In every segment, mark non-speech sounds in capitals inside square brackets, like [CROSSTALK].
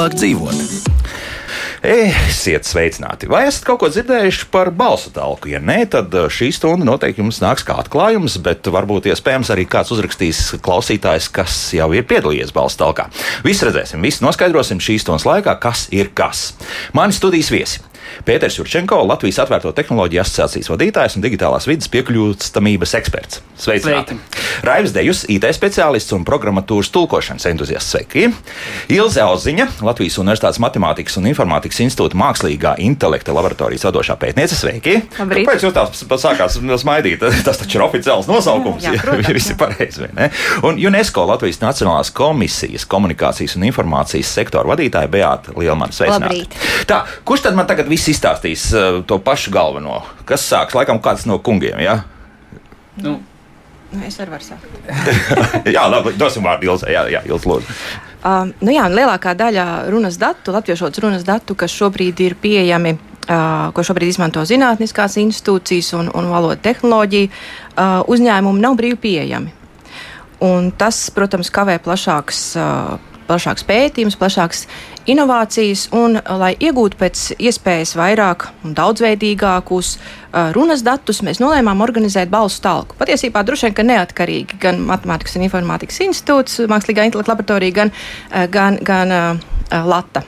labāk dzīvot. Esiet sveicināti! Vai esat kaut ko dzirdējuši par balsu talku? Ja nē, tad uh, šī stunda noteikti jums nāks kā atklājums, bet varbūt iespējams arī kāds uzrakstīs klausītājs, kas jau ir piedalījies balsu talkā. Visu redzēsim, visu noskaidrosim šīs stundas laikā, kas ir kas. Mani studijas viesi Pēters Jurčenko, Latvijas Atvērto tehnoloģiju asociācijas vadītājs un digitālās vidas piekļūstamības eksperts. Sveicināti! Raivis Dejus, IT speciālists un programmatūras tulkošanas entuziasts. Sveiki! Ilze Auziņa, Latvijas Universitātes Matemātikas un Informātikas institūta mākslīgā intelekta laboratorijas vadošā pētniece. Sveiki! Labrīt. Kāpēc jūs tā sākāt smaidīt? [LAUGHS] Tas taču ir oficiāls nosaukums. Jā, protams, ja [LAUGHS] visi pareizi, vai ne? Un UNESCO Latvijas Nacionālās komisijas komunikācijas un informācijas sektora vadītāja Beāta Lielmana. Sveicināti! Labrīt. Tā, kurš tad man tagad viss izstāstīs uh, to pašu galveno? Kas sāks? Laikam kāds no kungiem, jā? Nu. Nu, es arī varu sākt. [LAUGHS] jā, labi, dosim vārdu Ilzai. Jā, jā Ilz, lūdzu. Um, nu jā, lielākā daļa runas datu, latviešu runas datu, kas šobrīd ir pieejami, uh, ko šobrīd izmanto zinātniskās institūcijas un, un valoda tehnoloģija, uh, uzņēmumi nav brīvi pieejami. Un tas, protams, kavē plašāks. Uh, plašāks pētījums, plašāks inovācijas, un, lai iegūtu pēc iespējas vairāk un daudzveidīgākus uh, runas datus, mēs nolēmām organizēt balsu talku. Patiesībā droši vien, ka neatkarīgi gan Matemātikas un informātikas institūts, Mākslīgā intelekta laboratorija, gan, uh, gan, gan uh, Lata.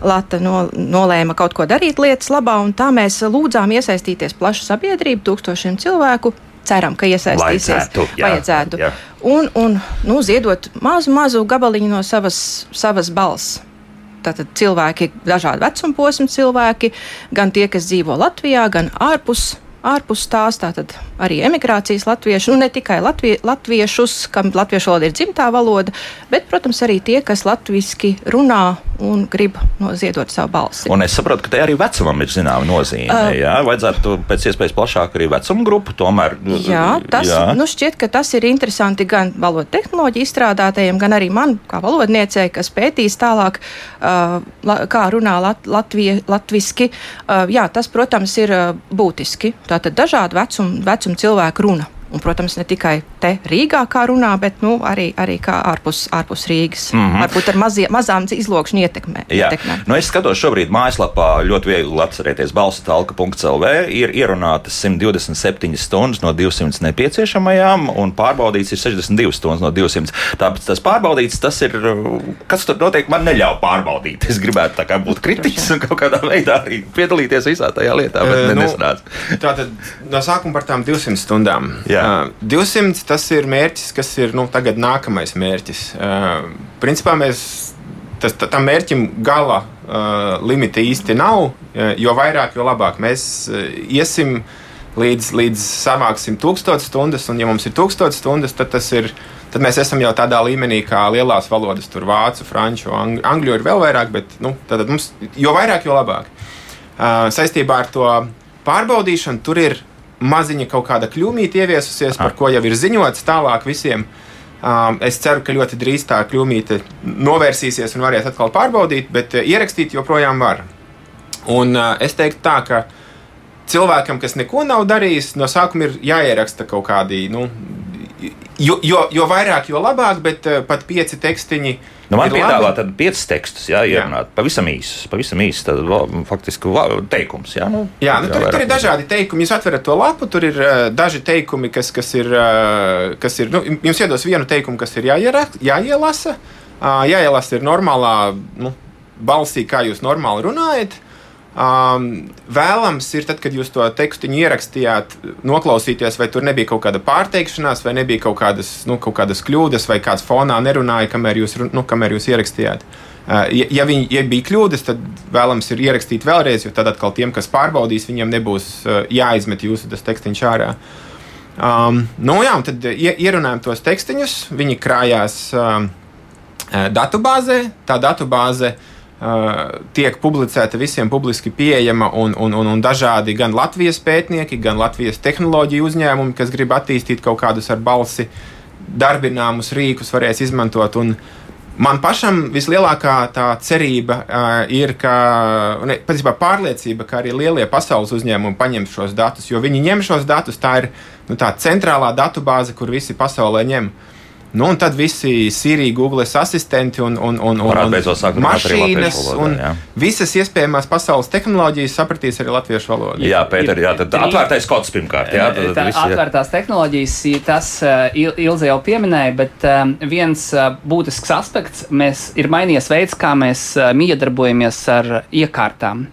Lata no, nolēma kaut ko darīt lietas labā, un tā mēs lūdzām iesaistīties plašu sabiedrību, tūkstošiem cilvēku, ceram, ka iesaistīsies. Vajadzētu, jā, vajadzētu. jā. Un, un nu, ziedot mazu, mazu gabaliņu no savas, savas balss. Tātad cilvēki, dažādi vecuma posma cilvēki, gan tie, kas dzīvo Latvijā, gan ārpus, ārpus tās, tātad arī emigrācijas latvieši, nu ne tikai latvie, latviešus, kam latviešu valoda ir dzimtā valoda, bet, protams, arī tie, kas latviski runā un grib noziedot savu balsi. Un es saprotu, ka te arī vecumam ir zināma nozīme. Uh, jā, vajadzētu pēc iespējas plašāk arī vecuma grupu. Tomēr, Jā, tas jā. Nu šķiet, ka tas ir interesanti gan valodu tehnoloģiju izstrādātājiem, gan arī man, kā valodniecei, kas pētīs tālāk, uh, la, kā runā lat, latvie, latviski. Uh, jā, tas, protams, ir uh, būtiski. Tātad dažādu vecumu, vecumu cilvēku runa. Un, protams, ne tikai te Rīgā, kā runā, bet nu, arī, arī kā ārpus, ārpus Rīgas. Mm -hmm. Varbūt ar mazie, mazām izlokšņu ietekmē. Jā, ietekmē. nu es skatos šobrīd mājaslapā, ļoti viegli atcerēties, balsu talka.clv ir ierunātas 127 stundas no 200 nepieciešamajām, un pārbaudīts ir 62 stundas no 200. Tāpēc tas pārbaudīts, tas ir, kas tur noteikti man neļauj pārbaudīt. Es gribētu tā kā būt kritisks un kaut kādā veidā arī piedalīties visā tajā lietā, bet Eh, ne, nu, nesnāca. Tātad no sākuma par tām 200 stundām. Jā. Uh, 200 tas ir mērķis, kas ir nu, tagad nākamais mērķis. Uh, principā mēs tas, ta- tam mērķim gala uh, limita īsti nav, jo vairāk, jo labāk. Mēs uh, iesim līdz, līdz savāksim 1000 stundas, un ja mums ir 1000 stundas, tad tas ir. Tad mēs esam jau tādā līmenī, kā lielās valodas, tur vācu, franču, ang angļu ir vēl vairāk, bet nu, mums, jo vairāk, jo labāk. Uh, saistībā ar to pārbaudīšanu tur ir maziņa kaut kāda kļūmīte ieviesusies, par ko jau ir ziņots tālāk visiem. Um, es ceru, ka ļoti drīz tā kļūmīte novērsīsies un varēs atkal pārbaudīt, bet uh, ierakstīt joprojām var. Un uh, es teiktu tā, ka cilvēkam, kas neko nav darījis, no sākuma ir jāieraksta kaut kādi, nu, jo, jo, jo vairāk, jo labāk, bet uh, pat pieci tekstiņi. Nu, man piedāvā tad piecus tekstus, jā, ierunāt. Pavisam īsus, pavisam īsus, tad va- faktiski teikums, jā. Nu, Jā, nu, tur, tur ir dažādi teikumi. Jūs atverat to lapu, tur ir uh, daži teikumi, kas, kas ir. Uh, kas ir nu, jums iedos vienu teikumu, kas ir jāierak, jāielasa. Uh, jāielasa ir normālā nu, balsī, kā jūs normāli runājat. Um, vēlams ir, tad, kad jūs to tekstu ierakstījāt, noklausīties, vai tur nebija kaut kāda pārteikšanās, vai nebija kaut kādas, nu, kaut kādas kļūdas, vai kāds fonā nerunāja, kamēr jūs, nu, kamēr jūs ierakstījāt. Uh, ja, ja, viņi, ja bija kļūdas, tad vēlams ir ierakstīt vēlreiz, jo tad atkal tiem, kas pārbaudīs, viņiem nebūs uh, jāizmet jūsu tas tekstiņš ārā. Um, nu, jā, un tad ie- ierunājam tos tekstiņus, viņi krājās um, datubāzē. Tā datubāze uh, tiek publicēta visiem publiski pieejama, un, un, un, un dažādi gan Latvijas pētnieki, gan Latvijas tehnoloģiju uzņēmumi, kas grib attīstīt kaut kādus ar balsi darbināmus rīkus, varēs izmantot. Un, Man pašam vislielākā tā cerība uh, ir, ka, ne, patiesībā pārliecība, ka arī lielie pasaules uzņēmumi paņems šos datus, jo viņi ņem šos datus, tā ir nu, tā centrālā datubāze, kur visi pasaulē ņem. Nu, un tad visi Sirija, Google asistenti un, un, un, un, arī mašīnas un visas iespējamās pasaules tehnoloģijas sapratīs arī latviešu valodu. Jā, Pēter, jā, tad atvērtais kods pirmkārt. Jā, tad, Tā visi, jā. atvērtās tehnoloģijas, tas Il- Ilze jau pieminēja, bet um, viens uh, būtisks aspekts mēs, ir mainījies veids, kā mēs uh, miedarbojamies ar iekārtām.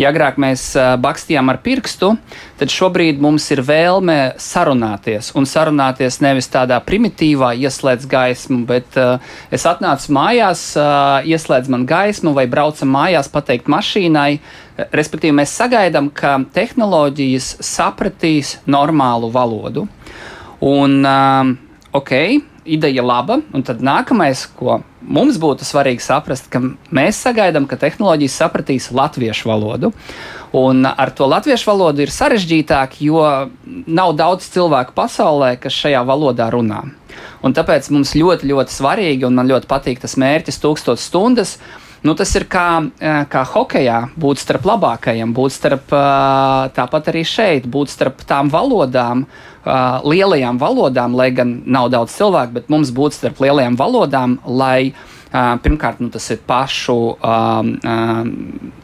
Ja agrāk mēs bakstījām ar pirkstu, tad šobrīd mums ir vēlme sarunāties. Un sarunāties nevis tādā primitīvā, ieslēdz gaismu, bet uh, es atnācu mājās, uh, ieslēdz man gaismu vai braucam mājās pateikt mašīnai. Respektīvi, mēs sagaidām, ka tehnoloģijas sapratīs normālu valodu. Un, um, ok, ideja laba, un tad nākamais, ko mums būtu svarīgi saprast, ka mēs sagaidām, ka tehnoloģijas sapratīs latviešu valodu. Un ar to latviešu valodu ir sarežģītāk, jo nav daudz cilvēku pasaulē, kas šajā valodā runā. Un tāpēc mums ļoti, ļoti svarīgi, un man ļoti patīk tas mērķis, tūkstoš stundas. Nu, tas ir kā, eh, kā hokeja, būt starp labākajiem, būt starp eh, tāpat arī šeit, būt starp tām valodām, eh, lielajām valodām, lai gan nav daudz cilvēku, bet mums būt starp lielajām valodām, lai eh, pirmkārt nu, tas ir pašu um, um,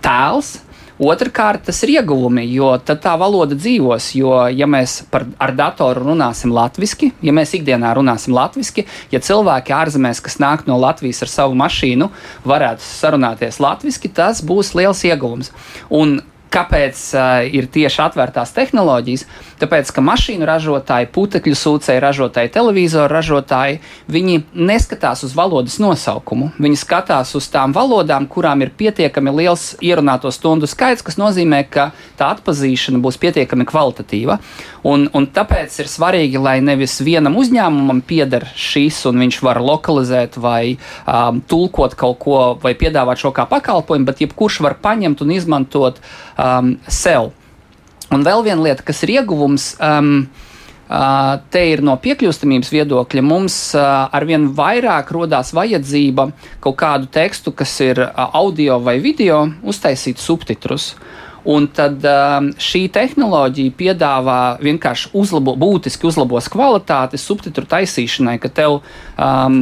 tēls. Otrakārt, tas ir ieguvumi, jo tad tā valoda dzīvos. Jo, ja mēs par, ar datoru runāsim latviešu, ja mēs ikdienā runāsim latviešu, ja cilvēki ārzemēs, kas nāk no Latvijas ar savu mašīnu, varētu sarunāties latviešu, tas būs liels ieguvums. Un Kāpēc uh, ir tieši atvērtās tehnoloģijas? Tāpēc, ka mašīnu ražotāji, putekļu sūcēji ražotāji, televizoru ražotāji, viņi neskatās uz valodas nosaukumu. Viņi skatās uz tām valodām, kurām ir pietiekami liels ierunāto stundu skaits, kas nozīmē, ka tā atpazīšana būs pietiekami kvalitatīva. Un, un tāpēc ir svarīgi, lai nevis vienam uzņēmumam pieder šis, un viņš var lokalizēt vai um, tulkot kaut ko, vai piedāvāt šo kā pakalpojumu, bet jebkurš var paņemt un izmantot um, sev. Un vēl viena lieta, kas ir ieguvums. Um, Uh, te ir no piekļūstamības viedokļa mums uh, arvien vairāk rodās vajadzība kaut kādu tekstu, kas ir uh, audio vai video, uztaisīt subtitrus. Un tad um, šī tehnoloģija piedāvā vienkārši uzlabo, būtiski uzlabos kvalitāti subtitru taisīšanai, ka tev um,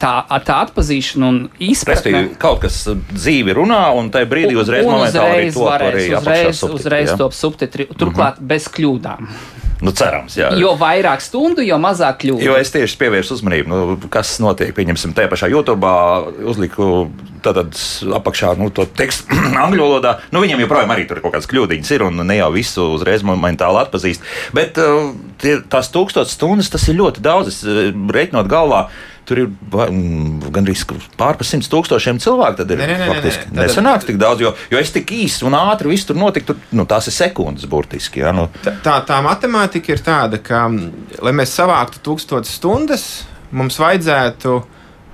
tā, tā atpazīšana un izpratne Respektīvi, kaut kas dzīvi runā, un tajā brīdī uzreiz, un arī uzreiz top varēs, arī apakšā uzreiz, subtitri, uzreiz top subtitri, turklāt mm -hmm. bez kļūdām. Nu, cerams, jā. Jo vairāk stundu, jo mazāk kļūdu. Jo es tieši pievērsu uzmanību, nu, kas notiek. Pieņemsim, tajā pašā YouTube uzliku tātad apakšā nu, to tekstu [CLEARS THROAT] angļu valodā. Nu, viņam joprojām arī tur kaut kādas kļūdiņas ir, un ne jau visu uzreiz momentāli atpazīst. Bet uh, tie, tās tūkstošas stundas tas ir ļoti daudz. Es uh, reiķinot galvā. Tur ir mm, gandrīz pār simts tūkstošiem cilvēku. Tad ir nē, nē, nē, faktiski nē. Tad- nesanāks tik daudz, jo, jo es tik īsi un ātri viss tur notika. Tur, nu, tās ir sekundes burtiski. Ja, nu, Tā, tā, matemātika ir tāda, ka, mm, lai mēs savāktu tūkstošas stundas, mums vajadzētu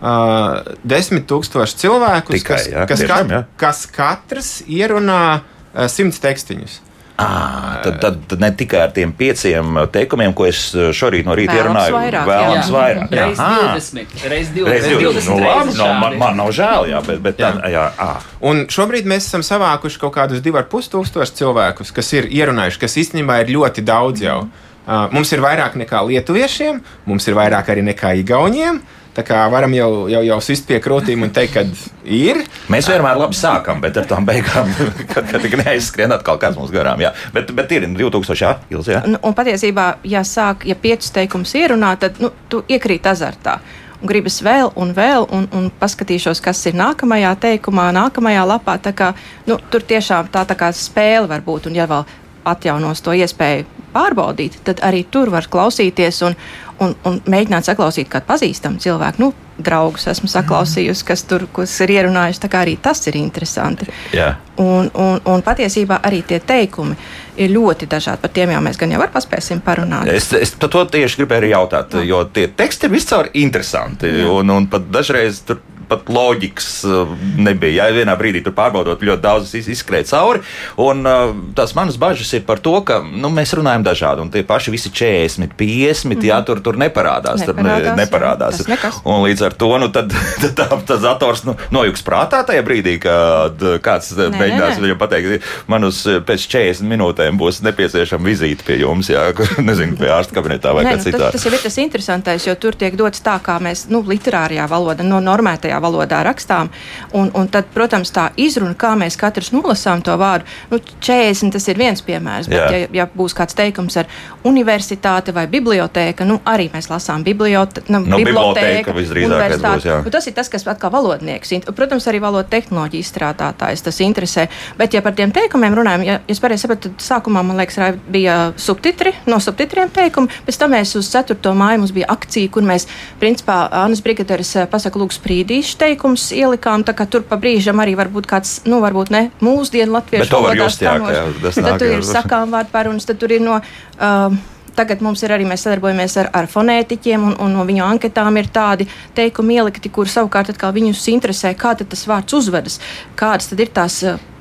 uh, desmit tūkstoši cilvēkus, Tikai, kas, jā, kas, tiešām, kat, jā. kas katrs ierunā uh, simts tekstiņus. À, tad, tad, tad ne tikai ar tiem pieciem teikumiem, ko es šorīt no rīta ierunāju, vairāk, vēlams Jā. vairāk. jā. Reiz Ā, 20, reiz 20, Reiz 20. Nu, labi, no, man, man nav žēl, jā, bet, bet Jā. tā, jā, ā. Un šobrīd mēs esam savākuši kaut kādus divus ar pus tūkstošus cilvēkus, kas ir ierunājuši, kas īstenībā ir ļoti daudz jau. Uh, mums ir vairāk nekā lietuviešiem, mums ir vairāk arī nekā igauniem. Tā kā varam jau, jau, jau sist pie krūtīm un teikt, ka ir. Mēs vienmēr labi sākam, bet ar tām beigām, [LAUGHS] kad, kad neaizskrien atkal kāds mums garām. Jā. Bet, bet ir 2000, jā, Ilz, jā. Un, un patiesībā, ja sāk, ja piecus teikumus ierunā, tad nu, tu iekrīt azartā. Un gribas vēl un vēl, un, un paskatīšos, kas ir nākamajā teikumā, nākamajā lapā. Kā, nu, tur tiešām tā, tā kā spēle var būt, un ja vēl atjaunos to iespēju pārbaudīt, tad arī tur var klausīties un, un, un mēģināt saklausīt kādu pazīstamu cilvēku. Nu, draugus esmu saklausījusi, kas tur kas ir ierunājuši. Tā kā arī tas ir interesanti. jā. Un, un, un patiesībā arī tie teikumi ir ļoti dažādi. Par tiem jau mēs gan jau var paspēsim parunāt. Es, es to tieši gribēju arī jautāt, jo tie teksti ir viscaur interesanti. Un, un pat dažreiz tur pat loģikas uh, nebija. Jā, vienā brīdī tur pārbaudot ļoti daudz izskrēja cauri. Un uh, tās manas bažas ir par to, ka nu, mēs runājam dažādi, un tie paši visi 40, 50, mm -hmm. jā, tur, tur neparādās. Neparādās, tur ne, neparādās. Un līdz ar to nu, tad, [LAUGHS] tad tā, tas dators nu, nojūgs prātā tajā brīdī, kad kāds Nē, mēģinās nē, nē. viņam pateikt, man uz pēc 40 minūtēm būs nepieciešama vizīte pie jums, jā, [LAUGHS] nezinu, pie ārsta kabinetā vai Nē, kā nu, citādi. tas, tas jau ir tas interesantais, jo tur tiek dots tā, kā mēs nu, literārajā valodā, no normētajā valodā rakstām. Un, un tad, protams, tā izruna, kā mēs katrs nolasām to vārdu, nu, 40 tas ir viens piemērs. Bet, Jā. ja, ja būs kāds teikums ar universitāti vai bibliotēka, nu, arī mēs lasām bibliote, nu, Nu, bibliotēka universitāte. būs, jā. Nu, tas ir tas, kas atkal valodnieks. Protams, arī valodas tehnoloģija izstrādātājs tas interesē. Bet, ja par tiem teikumiem runājam, ja, ja es pareizi sapratu, tad sākumā man liekas, bija subtitri, no subtitriem teikumi. Pēc tam mēs uz 4. māju mums bija akcija, kur mēs, principā, Annas Brigaderis eh, pasaka, lūk, sprīdīšu teikums ielikām. Tā kā tur pa brīžam arī varbūt kāds, nu, varbūt ne mūsdienu latviešu var skanošs. ka tas Tad tur ir sakām vārdu pārunas, tad tur ir no. Uh, Tagad mums ir arī mēs sadarbojamies ar, ar fonētiķiem, un, un no viņu anketām ir tādi teikumi ielikti, kur savukārt atkal viņus interesē, kā tas vārds uzvedas, kādas tad ir tās,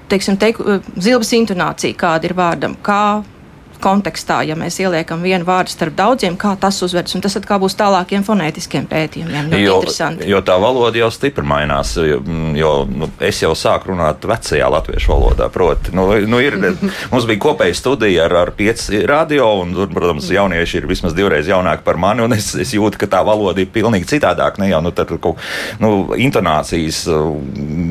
teiksim, teiku, zilbas intonācija, kāda ir vārdam, kā kontekstā, ja mēs ieliekam vienu vārdu starp daudziem, kā tas uzvedas, un tas atkal būs tālākiem fonētiskiem pētījumiem. Ļoti Jo, interesanti. jo tā valoda jau stipri mainās. Jo, jo nu, es jau sāku runāt vecajā latviešu valodā. Proti, nu, nu, ir, [LAUGHS] mums bija kopēja studija ar, ar pieci radio, un, tur, protams, jaunieši ir vismaz divreiz jaunāki par mani. un Es, es jūtu, ka tā valoda ir pilnīgi citādāka. Ne jau nu, tad, kaut, nu, intonācijas, uh,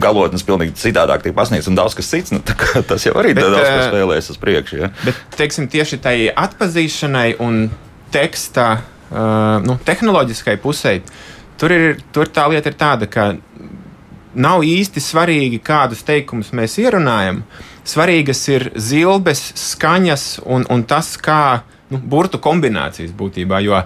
galotnes pilnīgi citādāk tiek pasniegts, un daudz kas cits. Nu, tā kā tas jau arī Bet, daudz ko eh, spēlēs uz priekšu. Ja? Bet teiksim, tieši tai atpazīšanai un teksta uh, nu, tehnoloģiskai pusē, tur, ir, tur tā lieta ir tāda, ka nav īsti svarīgi, kādus teikumus mēs ierunājam. Svarīgas ir zilbes, skaņas un, un tas, kā nu, burtu kombinācijas būtībā. Jo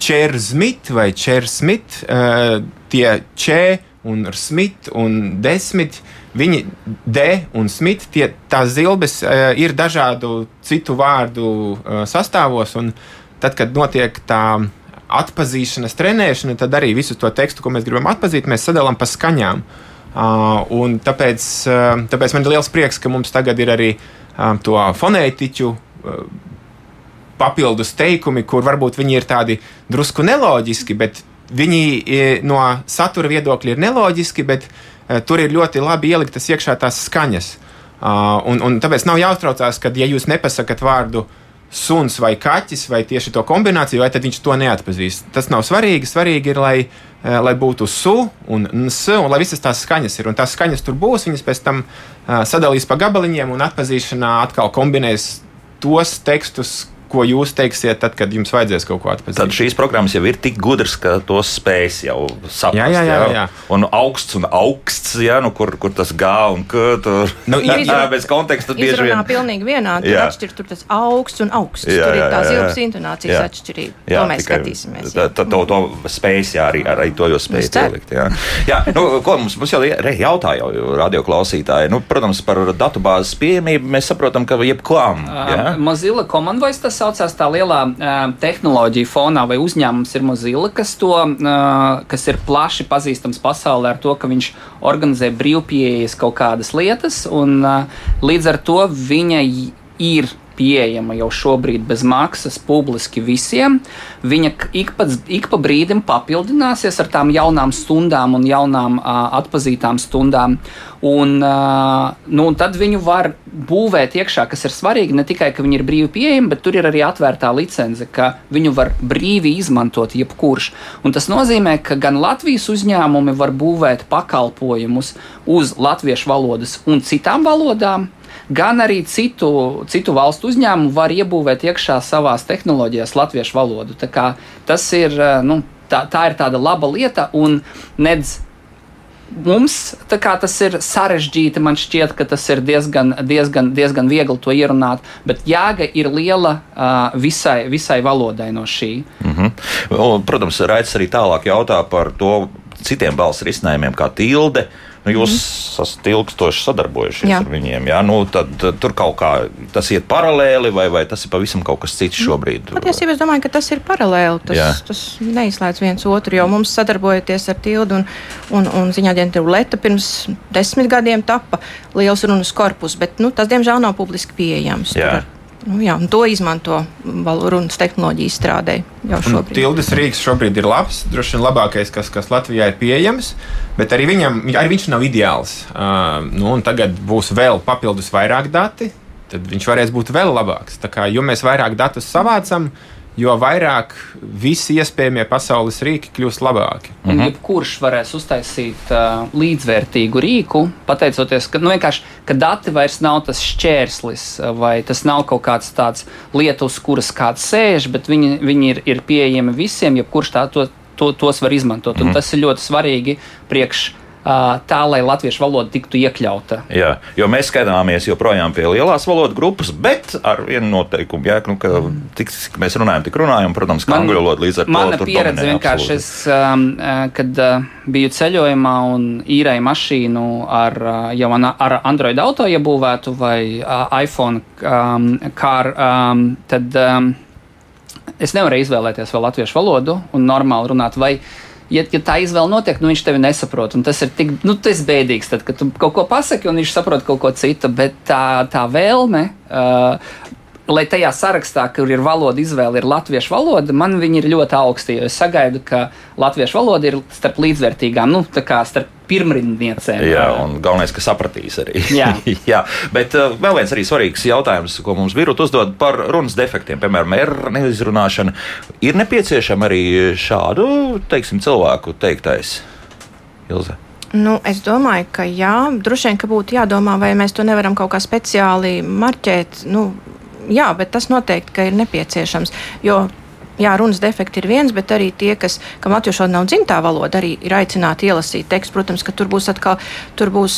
čērsmit vai čērsmit, uh, tie čē un smit un desmit, viņi D un smit, tie, tās zilbes uh, ir dažādu citu vārdu uh, sastāvos. Un tad, kad notiek tā atpazīšanas trenēšana, tad arī visu to tekstu, ko mēs gribam atpazīt, mēs sadalām pa skaņām. Uh, tāpēc, uh, tāpēc man ir liels prieks, ka mums tagad ir arī um, to fonētiķu uh, papildus teikumi, kur varbūt viņi ir tādi drusku neloģiski, bet viņi e, no satura viedokļa ir neloģiski, bet e, tur ir ļoti labi ieliktas iekšā tās skaņas. Un, un tāpēc nav jāuztraucās, ka, ja jūs nepasakat vārdu suns vai kaķis, vai tieši to kombināciju, vai tad viņš to neatpazīst. Tas nav svarīgi. Svarīgi ir, lai, eh, lai būtu su un ns, un lai visas tās skaņas ir. Un tās skaņas tur būs, viņas pēc tam sadalīs pa gabaliņiem, un atpazīšanā atkal kombinēs tos tekstus, ko jūs teiksiet, tad, kad jums vajadzēs kaut ko atpazīt. Tad šīs programmas jau ir tik gudras, ka tos spēs jau saprast. Jā, jā, jā, jā. Un augsts un augsts, jā, nu, kur, kur tas gā un kā tur. Nu, [LAUGHS] jā, izrunā- bez konteksta bieži vien. pilnīgi vienādi. Tur Jā. atšķir tur tas augsts un augsts. Jā, tur jā, ir tās jā, jā. ilgas intonācijas Jā. atšķirība. To mēs tikai skatīsimies. tā- tā- To, to spējas, jā, arī, arī to jūs spējat Es ceru. ielikt. Jā, jā nu, ko mums, mums jau re- jautā jau radioklausītāji. Nu, protams, par datubāzes pieejamību mēs saprotam, ka jebkām. Jā? Uh, Mozilla Common Voice tas saucās tā lielā uh, tehnoloģija fonā vai uzņēmums ir Mozilla, kas, to, uh, kas ir plaši pazīstams pasaulē ar to, ka viņš organizē brīvpieejas kaut kādas lietas, un uh, līdz ar to viņa ir pieejama jau šobrīd bez maksas publiski visiem. Viņa ik pa, ik pa brīdim papildināsies ar tām jaunām stundām un jaunām uh, atpazītām stundām. Un, uh, nu, un tad viņu var būvēt iekšā, kas ir svarīgi. Ne tikai, ka viņi ir brīvi pieejami, bet tur ir arī atvērtā licence, ka viņu var brīvi izmantot jebkurš. Un tas nozīmē, ka gan Latvijas uzņēmumi var būvēt pakalpojumus uz latviešu valodas un citām valodām gan arī citu, citu valstu uzņēmumu var iebūvēt iekšā savās tehnoloģijās latviešu valodu. Tā kā Tas ir, eh, nu, tā, tā ir tāda laba lieta, un nedz mums kā tas ir sarežģīti. Man šķiet, ka tas ir diezgan, diezgan, diezgan viegli to ierunāt, bet jēga ir liela uh, visai, visai valodai no šī. Mhm. Un, Protams, Raits arī tālāk jautā par to citiem balss risinājumiem, kā tilde. Nu, jūs mm. esat ilgstoši sadarbojušies Jā. ar viņiem. Jā, nu, tad, tur kaut kā tas iet paralēli, vai, vai tas ir pavisam kas cits šobrīd? Patiesībā es domāju, ka tas ir paralēli. Jā. Tas, tas neizslēdz viens otru, jo mums sadarbojoties ar Tildu un, un, un ziņā aģentūru Leta pirms desmit gadiem tapa liels runas korpus, bet nu, tas diemžēl nav publiski pieejams. Jā. Tur Nu, jā, to izmanto runas tehnoloģiju izstrādē jau šobrīd. Tildes rīks šobrīd ir labs, droši vien labākais, kas, kas Latvijā ir pieejams, bet arī, viņam, arī viņš nav ideāls. Uh, nu, tagad būs vēl papildus vairāk dati, tad viņš varēs būt vēl labāks. Tā kā, jo mēs vairāk datus savācam, jo vairāk visi iespējamie pasaules rīki kļūst labāki. Un Mhm. jebkurš varēs uztaisīt uh, līdzvērtīgu rīku, pateicoties, ka, nu, vienkārši, ka dati vairs nav tas šķērslis, uh, vai tas nav kaut kāds tāds lieta, uz kuras kāds sēž, bet viņi, viņi ir, ir pieejami visiem, jebkurš tā, to, to, tos var izmantot. Mhm. Un tas ir ļoti svarīgi priekš uh, tā, lai latviešu valoda tiktu iekļauta. Jā, jo mēs skatāmies joprojām pie lielās valodas grupas, bet ar vienu noteikumu, jā, nu, ka tik, cik mēs runājam, tik runājam, protams, Man- angļu valoda līdz ar to Mana pieredze vienkārši, es, uh, kad uh, biju ceļojumā un īrēju mašīnu ar uh, jau ar Android auto iebūvētu vai uh, iPhone um, tad es nevarēju izvēlēties vēl latviešu valodu un normāli runāt. Vai, Ja, ja tā izvēle notiek, nu viņš tevi nesaprot. Tas ir tik nu, tas bēdīgs, tad, kad tu kaut ko pasaki, un viņš saprot kaut ko citu. Bet tā, tā vēlme, uh, lai tajā sarakstā, kur ir valoda izvēle, ir latviešu valoda, man viņa ir ļoti augsta. jo Es sagaidu, ka latviešu valoda ir starp līdzvērtīgām, nu, tā kā starp pirmrindniecēm. Jā, un galvenais, ka sapratīs arī. Jā. [LAUGHS] Jā. Bet uh, vēl viens arī svarīgs jautājums, ko mums birot uzdod par runas defektiem, piemēram, R neizrunāšana. Ir nepieciešama arī šādu, teiksim, cilvēku teiktais. Ilze. Nu, es domāju, ka jā, droši vien, ka būtu jādomā, vai mēs to nevaram kaut kā speciāli marķēt. Nu, jā, bet tas noteikti ka ir nepieciešams. Jo jā, runas defekti ir viens, bet arī tie, kas, kam latviešu valoda nav dzimtā valoda, arī ir aicināti ielasīt tekstu. Protams, ka tur būs atkal tur būs,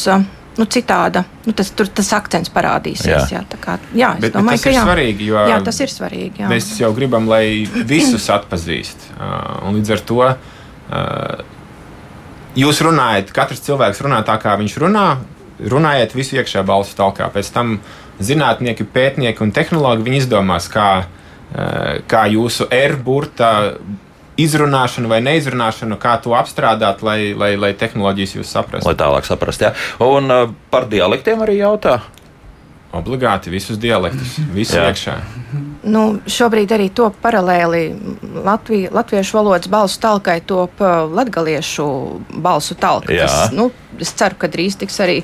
nu, citāda, nu, tas, tur tas akcents parādīsies. Jā. Jā, kā, jā es Bet, bet domāju, tas ka ir jā. svarīgi, jo Jā, tas ir svarīgi. Jā. mēs jau gribam, lai visus atpazīst. Un līdz ar to jūs runājat, katrs cilvēks runā tā, kā viņš runā. Runājiet visu iekšā balsu talkā. Pēc tam zinātnieki, pētnieki un tehnologi viņi izdomās, kā, uh, kā jūsu R-burta izrunāšanu vai neizrunāšanu, kā to apstrādāt, lai, lai, lai tehnoloģijas jūs saprastu. Lai tālāk saprastu. jā. Un uh, par dialektiem arī jautā. Obligāti visus dialektus, [LAUGHS] visu iekšā. Nu, šobrīd arī top paralēli Latviju, latviešu valodas balsu talkai top uh, latgaliešu balsu talka. Jā. Tas, nu, es ceru, ka drīz tiks arī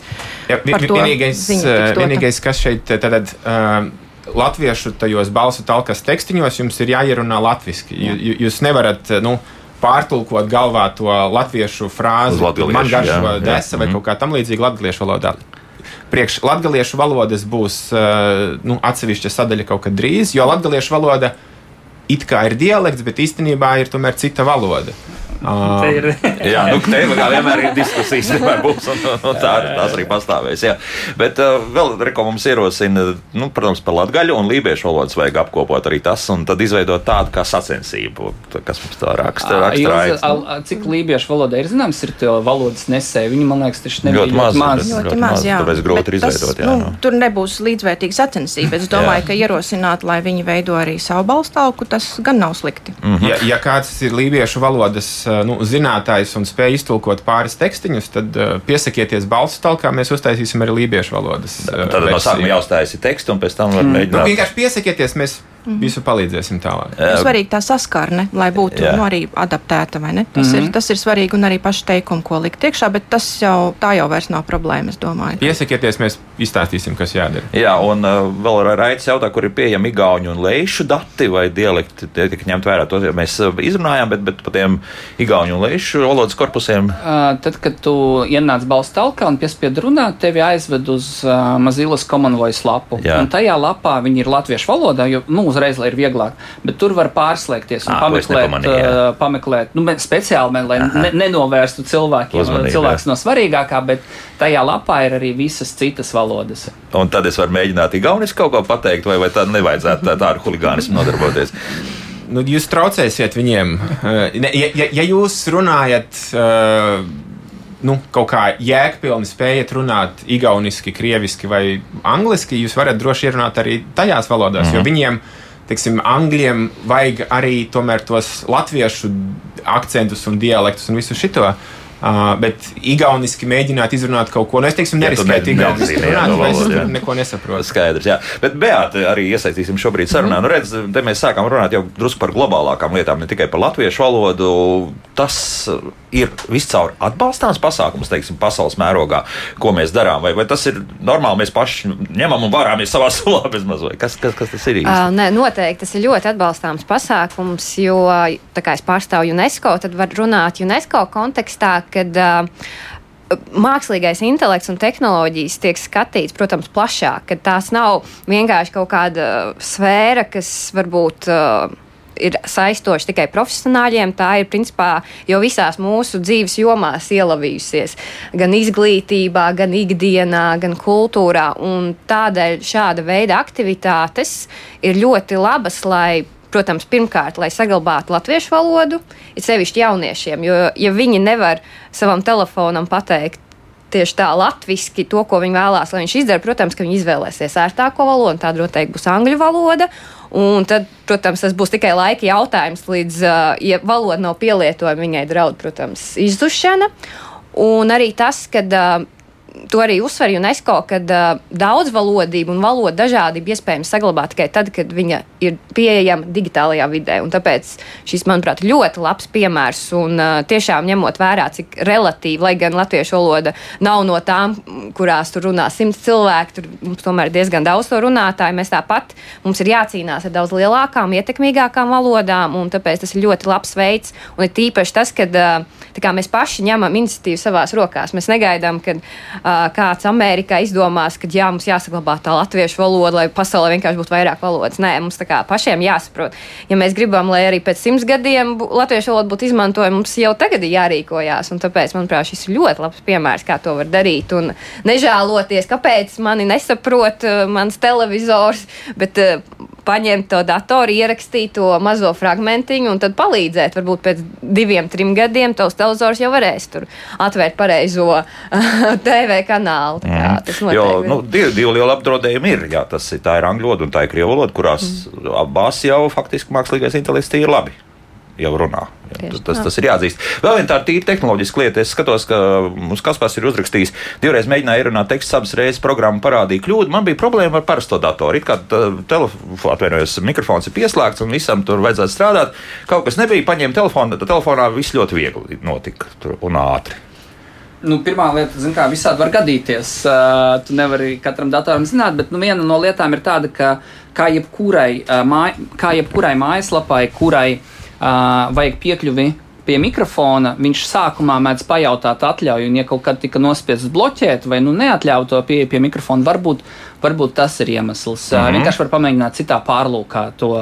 Jā, vi- vi- vienīgais, ziņa tiks eh, dota. vienīgais, kas šeit eh, tad, uh, latviešu tajos balsu talkas tekstiņos jums ir jāierunā jū- jūs nevarat eh, nu, pārtulkot galvā to latviešu frāzi, man garšo desa vai Mhm. kaut kā tam līdzīga latviešu valodā. Priekš latviešu valodas būs uh, nu, atsevišķa sadaļa kaut kad drīz, jo latviešu valoda it kā ir dialekts, bet īstenībā ir tomēr cita valoda. Uh, Te ir Jā, nu, te kā vienmēr ir diskusijas, [LAUGHS] vienmēr būs, un, un tā, tās arī pastāvēs. Jā. Bet uh, vēl, reko, mums ierosina, nu, protams, par latgaļu un lībiešu valodas vajag apkopot arī tas, un tad izveidot tādu kā sacensību, kas mums tā raksta. Raksta raidz. al- a, Cik lībiešu valodā ir zināms, ir tie valodas nesēji? Viņi, man liekas, taču nebija Ļoti maz, maz. bet- Ļoti ļoti maz, maz, jā. tāpēc grūti Bet ir izveidot, Tas, jā, nu, nu. tur nebūs līdzvērtīga sacensība. Es domāju, ka ierosināt, lai viņi veido arī savu balstāvku, tas gan nav slikti. Mhm. Ja, ja kāds ir lībiešu valodas nu, zinātājs un spēj iztulkot pāris tekstiņus, tad uh, piesakieties balsu talkā, mēs uztaisīsim arī lībiešu valodas. uh, Tad no sākuma jāuzstājas ir teksts, un pēc tam var Nu, mēģināt. vienkārši piesakieties, mēs visu palīdzēsim tālāk. Ir svarīgi tā saskarne, lai būtu Jā. nu, arī adaptēta. vai ne? Tas, mm -hmm. ir, tas ir svarīgi un arī paši teikumi, ko likt iekšā, bet tas jau, tā jau vairs nav problēma. Piesakieties, mēs izstāstīsim, kas jādara. Jā, un uh, vēl raids jautā, kur ir pieejami igauņu un leišu dati vai dialekti. Tie tika ņemt vērā. To jau mēs uh, izrunājām, bet, bet par tiem igauņu un leišu valodas korpusiem. Uh, Tad, kad tu ienāc balstu talkā un piespied runāt, tevi aizved uz uh, Mazīlas Commonvoice lapu. Jā. Un tajā lapā viņi ir latviešu valodā, jo nu, uzreiz lai ir vieglāk. Bet tur var pārslēgties un es pameklēt, uh, pameklēt nu, speciāli, man, lai Aha. ne, nenovērstu cilvēkiem, cilvēks no svarīgākā, bet tajā lapā ir arī visas citas valodas. Un tad es varu mēģināt igauniski kaut ko pateikt, vai, vai tādu nevajadzētu tā, tādu huligānismu nodarboties. Nu, jūs traucēsiet viņiem. Ne, Ja, ja, ja jūs runājat uh, nu, kaut kā jēgpilni spējat runāt igauniski, krieviski vai angliski, jūs varat droši ierunāt arī tajās valodās, mm -hmm. jo Mhm. viņiem, teiksim, angļiem vajag arī tomēr tos latviešu akcentus un dialektus un visu šito. Uh, bet igauniski mēģināt izrunāt kaut ko, nu, es teiksim, Ja tu neriskēt ne- runāt, to jo es jā. neko nesaprotu. Skaidrs, jā. Bet, Beata, arī iesaistīsim šobrīd sarunā. Nu, redz, te mēs sākām runāt jau drusku par globālākām lietām, ne tikai par latviešu valodu. Tas ir viscaur atbalstāms pasākums, teiksim, pasaules mērogā, ko mēs darām. Vai, vai tas ir normāli, mēs paši ņemam un varāmies savā sulā bez mazliet? Kas, kas, kas tas ir īsti? Uh, nē, noteikti tas ir ļoti atbalstāms pasākums, jo, tā kā es pārstāvu UNESCO, tad var runāt UNESCO kontekstā, kad uh, mākslīgais intelekts un tehnoloģijas tiek skatīts, protams, plašāk, ka tās nav vienkārši kaut kāda sfēra, kas varbūt. Uh, ir saistoši tikai profesionāļiem. Tā ir principā jau visās mūsu dzīves jomās ielavījusies. Gan izglītībā, gan ikdienā, gan kultūrā. Un tādēļ šāda veida aktivitātes ir ļoti labas, lai protams, pirmkārt, lai saglabātu latviešu valodu, ir sevišķi jauniešiem. Jo, ja viņi nevar savam telefonam pateikt tieši tā latviešu to, ko viņi vēlās, lai viņš izdara, protams, ka viņi izvēlēsies ērtāko valodu, un tāda noteikti būs angļu valoda. Un tad, protams, tas būs tikai laika jautājums, līdz, uh, ja valoda nav pielietojama, viņai draud, protams, izzušana. Un arī tas, ka uh, to arī uzsver UNESCO, ka uh, daudzvalodība un valoda dažādība iespējams saglabāt tikai tad, kad viņa ir pieejama digitālajā vidē. Un tāpēc šis, manuprāt, ļoti labs piemērs. Un uh, tiešām ņemot vērā, cik relatīvi, lai gan latviešu valoda nav no tām, kurās tur runā simts cilvēku, tur mums tomēr ir diezgan daudz to runātāju. Mēs tāpat mums ir jācīnās ar daudz lielākām, ietekmīgākām valodām, un tāpēc tas ir ļoti labs veids. Un ir tīpaši tas, ka uh, mēs paši ņemam iniciatīvu savās rokās. Mēs negaidām, kad uh, kāds Amerikā izdomās, ka jā, mums jāsaglabā tā latviešu valoda, lai pasaulē vienkārši būtu vairāk valodas. Nē, mums tā kā pašiem jāsaprot. Ja mēs gribam, lai arī pēc simts gadiem latviešu valoda būtu izmantojama, mums jau tagad ir jārīkojās. Un tāpēc, manuprāt, šis ir ļoti labs piemērs, kā to var darīt. Un nežēloties, kāpēc mani nesaprot mans televizors, bet paņemt to datoru, ierakstīt to mazo fragmentiņu un tad palīdzēt. Varbūt pēc diviem, trim gadiem tavs televizors jau varēs tur atvērt pareizo TV kanālu. Tā kā Tas Mhm. Jo nu, divi, divi lieli apdraudējumi ir. Jā, tas ir, tā ir angļu valoda un tā ir krievu valoda, kurās Mhm. abās jau faktiski mākslīgais intelekts ir labi. Jau runā. Jā, tas, tas ir jāatzīst. Vēl viena tāda tīra tehnoloģiska lieta. Es skatos, ka mums Kaspars ir uzrakstījis, divreiz mēģināja ierunāt tekstu, abas reizes programma parādīja kļūdu. Man bija problēma ar parasto datoru. It kā telefons, mikrofons ir pieslēgts un visam tur vajadzētu strādāt. Kaut kas nebija, paņēma telefonu, tad telefonā viss ļoti viegli notika tur un ātri. Nu, pirmā lieta, zin, kā visādi var gadīties. Uh, tu nevari katram datoram zināt, bet nu, viena no lietām ir tāda, ka kā jebkurai, uh, māj, kā jebkurai mājaslapai, kurai uh, vajag piekļuvi pie mikrofona, viņš sākumā mēdz pajautāt atļauju, un ja kaut kad tika nospiests bloķēt vai nu neatļaut to pieeju pie mikrofona, varbūt, varbūt tas ir iemesls. Mm -hmm. vienkārši var pamēģināt citā pārlūkā to.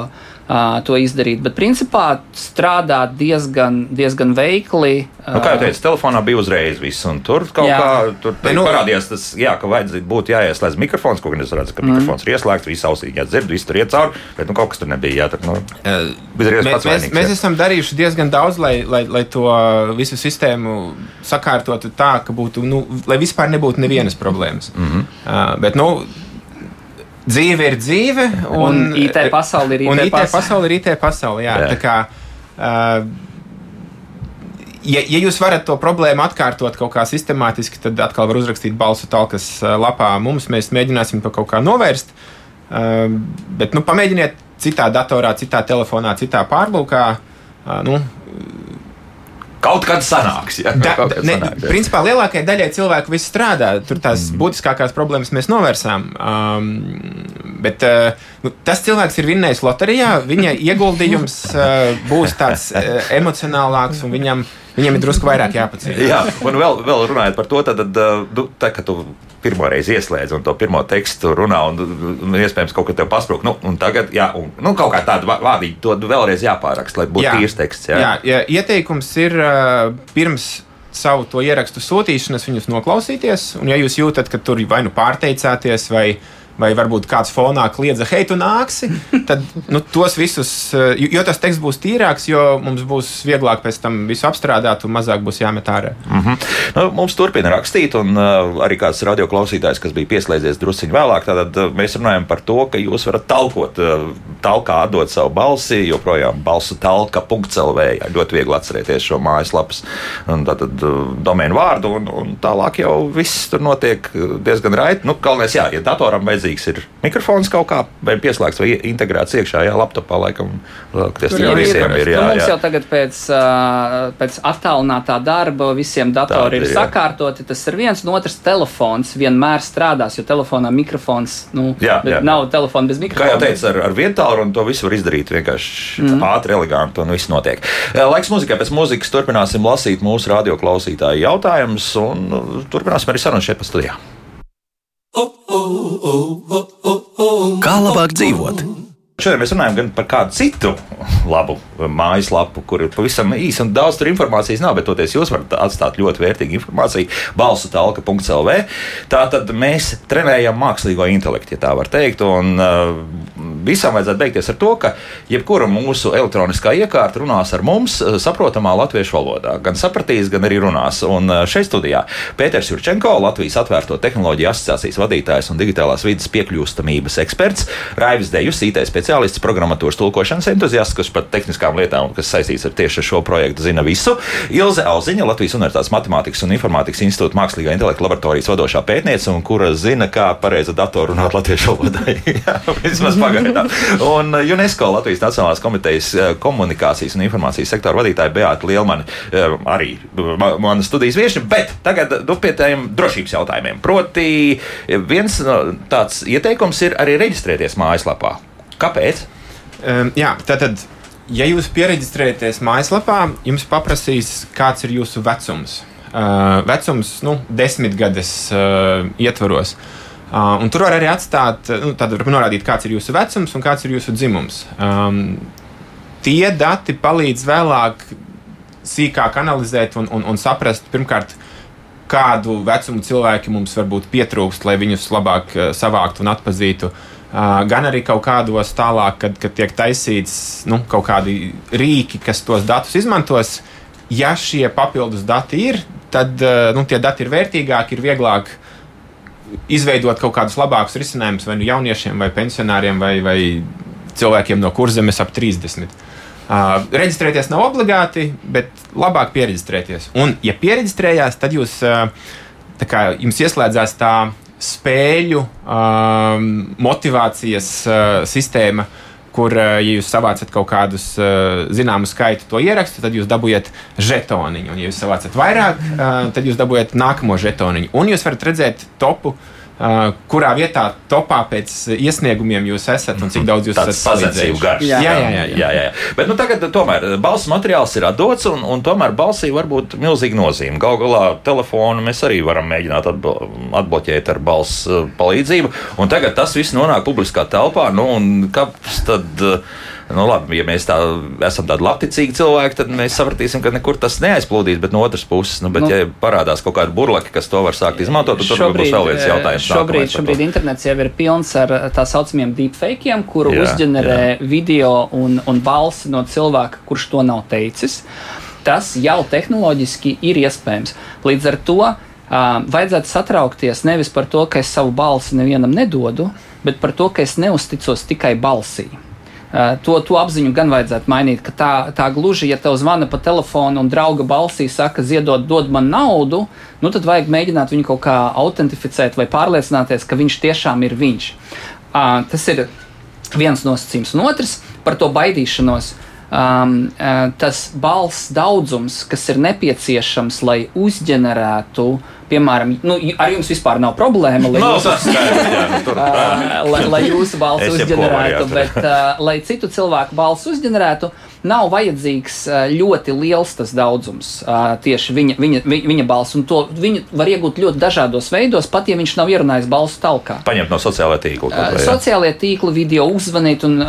Uh, to izdarīt, bet principā strādā diezgan, diezgan veikli. Nu, kā jau teicu, telefonā bija uzreiz viss, un tur kaut Jā. kā tur nu, parādījās tas, jā, ka vajadzētu būt jāieslēdz mikrofons, ko gan es redzu, ka mm. mikrofons ir ieslēgts, viss ausīgi jādzird, viss tur iet cauri, bet nu, kaut kas tur nebija. Jā, tad, nu, Bezreiz Mēs, mēs, vainīgs, mēs esam darījuši diezgan daudz, lai, lai, lai to visu sistēmu sakārtotu tā, ka būtu, nu, lai vispār nebūtu nevienas problēmas. Mm Mhm. -hmm. uh, bet, nu, dzīve ir dzīve, un, Un IT pasaule ir IT un IT pasaule. pasaule ir IT pasaule. Jā, Jā. Tā kā, uh, ja, ja jūs varat to problēmu atkārtot kaut kā sistemātiski, tad atkal var uzrakstīt balsu talkas uh, lapā. Mums mēs mēģināsim to kaut kā novērst. Uh, bet nu, pamēģiniet citā datorā, citā telefonā, citā pārlūkā. Uh, nu, Kaut kad sanāks. Jā, da, kaut kad ne, sanāks, jā. principā lielākajai daļai cilvēku viss strādā. Tur tās mm. būtiskākās problēmas mēs novērsām. Um, bet uh, nu, tas cilvēks ir vinnējis loterijā. Viņa ieguldījums uh, būs tāds uh, emocionālāks un viņam, viņam ir drusku vairāk jāpacīnās. Jā, un vēl, vēl runājot par to, tad, tad nu, tā, kad tu pirmo reizi ieslēdz un to pirmo tekstu runā, un, un iespējams kaut kas tev pasprūk, nu, un tagad, jā, un, nu, kaut kā tādu vā- vārdiņu to vēlreiz jāpāraksta, lai būtu tīrs teksts. Jā, jā, jā ieteikums ir uh, pirms savu to ierakstu sūtīšanas, viņus noklausīties. Un, ja jūs jūtat, ka tur vai nu pārteicāties, vai, vai varbūt kāds fonā kliedza, hei, tu nāksi, tad nu, tos visus, uh, jo tas teksts būs tīrāks, jo mums būs vieglāk pēc tam visu apstrādāt un mazāk būs jāmet ārā. Mm -hmm. nu, mums turpina rakstīt, un uh, arī kāds radioklausītājs, kas bija pieslēdzies drusciņā vēlāk, tad uh, mēs runājam par to, ka jūs varat talkot, uh, talkā atdot savu balsi, joprojām balsu talka.lv. Ļoti viegli atcerēties šo mājaslapas tātad domēnu vārdu, un, un tālāk jau viss tur notiek diezgan raiti. Nu, galvenais, jā, ja datoram vajadzīgs ir mikrofons kaut kā, vai pieslēgts vai integrēts iekšā, jā, laptopā laikam, tas jau jau ir. visiem ir. Jā, nu, mums jā. jau tagad pēc, pēc attālinātā darba visiem datori ir jā. sakārtoti. Tas ir viens, un otrs telefons vienmēr strādās, jo telefonā mikrofons, nu, Jā, jā. nav telefona bez Kā mikrofona. jau teicu, ar, ar vietālu un to visu var izdarīt vienkārši mm. ātri, eleganti un viss notiek. Laiks mūzikai pēc mūzikas turpināsim lasīt mūsu radioklausītāju jautājumus un uh, turpināsim arī sarunu šeit pa studijā. Kā labāk dzīvot? Šodien mēs runājam gan par kādu citu labu mājaslapu, kur ir pavisam īsi un daudz tur informācijas nav, bet toties jūs varat atstāt ļoti vērtīgu informāciju. Balsu talka.clv. Tā tad mēs trenējam mākslīgo intelektu, ja tā var teikt. Un uh, visam vajadzētu beigties ar to, ka jebkura mūsu elektroniskā iekārta runās ar mums uh, saprotamā latviešu valodā. Gan sapratīs, gan arī runās. Un uh, šeit studijā Pēters Jurčenko, Latvijas atvērto tehnoloģiju asociācijas vadītājs un digitālās vidas piekļūstamības eksperts, Raivis Dejus, IT speciālists, programmatūras tulkošanas entuziasts, kas par tehniskām lietām, kas saistīts ar tieši šo projektu, zina visu. Ilze Auziņa, Latvijas Universitātes Matemātikas un Informātikas institūta mākslīgā intelekta laboratorijas vadošā pētniece, un kura zina, kā pareizi datoru runāt latviešu valodā. [LAUGHS] Vismaz pagaidām. Un UNESCO Latvijas Nacionālās komitejas uh, komunikācijas un informācijas sektora vadītāja Beata Lielmani uh, arī ma- mana studijas viesi, bet tagad nu, pie tiem drošības jautājumiem. Proti, viens tāds ieteikums ir arī reģistrēties mājaslapā. Kāpēc? Um, jā, tātad, ja jūs pieregistrējaties mājaslapā, jums paprasīs, kāds ir jūsu vecums. Uh, vecums, nu, desmitgades uh, ietvaros. Uh, un tur var arī atstāt, nu, tad var norādīt, kāds ir jūsu vecums un kāds ir jūsu dzimums. Um, tie dati palīdz vēlāk sīkāk analizēt un, un, un saprast, pirmkārt, kādu vecumu cilvēki mums varbūt pietrūkst, lai viņus labāk savāktu un atpazītu. Uh, gan arī kaut kādos tālāk, kad, kad tiek taisīts nu, kaut kādi rīki, kas tos datus izmantos. Ja šie papildus dati ir, tad uh, nu, tie dati ir vērtīgāki, ir vieglāk izveidot kaut kādus labākus risinājumus vai nu jauniešiem, vai pensionāriem, vai, vai cilvēkiem no kurzemes ap 30. Uh, reģistrēties nav obligāti, bet labāk pieregistrēties. Un, ja pieregistrējās, tad jūs, uh, kā jums ieslēdzās tā spēļu um, motivācijas uh, sistēma, kur, uh, ja jūs savācat kaut kādus uh, zināmu skaitu to ierakstu, tad jūs dabūjat žetoniņu. Un, ja jūs savācat vairāk, uh, tad jūs dabūjat nākamo žetoniņu. Un jūs varat redzēt topu. Uh, kurā vietā topā pēc iesniegumiem jūs esat un cik daudz jūs Tāds esat garš. Jā, jā, jā. jā. jā, jā, jā. Bet nu, tagad, tomēr, balss materiāls ir atdots, un, un tomēr balsī var būt milzīga nozīme. Galu galā telefonu mēs arī varam mēģināt atblo atbloķēt ar balss uh, palīdzību. Un tagad tas viss nonāk publiskā telpā. Nu, un kāpēc tad? uh, Nu, labi, ja mēs tā, esam tādi labticīgi cilvēki, tad mēs sapratīsim, ka nekur tas neaizplūdīs. Bet no otras puses, nu, bet, nu, ja parādās kaut kāda burlaka, kas to var sākt izmantot, tad tur būs vēl viens eh, jautājums. Šobrīd, šobrīd internets jau ir pilns ar eh, tā saucamiem deepfakiem, kuru jā, uzģenerē jā. video un, un balsi no cilvēka, kurš to nav teicis. Tas jau tehnoloģiski ir iespējams. Līdz ar to uh, vajadzētu satraukties nevis par to, ka es savu balsi nevienam nedodu, bet par to, ka es neusticos tikai balsī. To, to apziņu gan vajadzētu mainīt, tā, tā gluži, ja tev zvana pa telefonu un drauga balsī saka, ziedot, dod man naudu, nu tad vajag mēģināt viņu kaut kā autentificēt vai pārliecināties, ka viņš tiešām ir viņš. Tas ir viens nosacījums, un otrs par to baidīšanos. Um, uh, tas balss daudzums, kas ir nepieciešams, lai uzģenerētu, piemēram, nu, ar jums vispār nav problēma. lai jā, nu. Uh, lai, lai jūsu balss uzģenerētu, bet uh, lai citu cilvēku balss uzģenerētu, nav vajadzīgs ļoti liels tas daudzums. Tieši viņa, viņa, viņa, balss, un to viņu var iegūt ļoti dažādos veidos, pat ja viņš nav ierunājis balsu talkā. Paņemt no sociālajā tīkla. kaut vai, jā. Sociālajie tīkli, video uzzvanīt un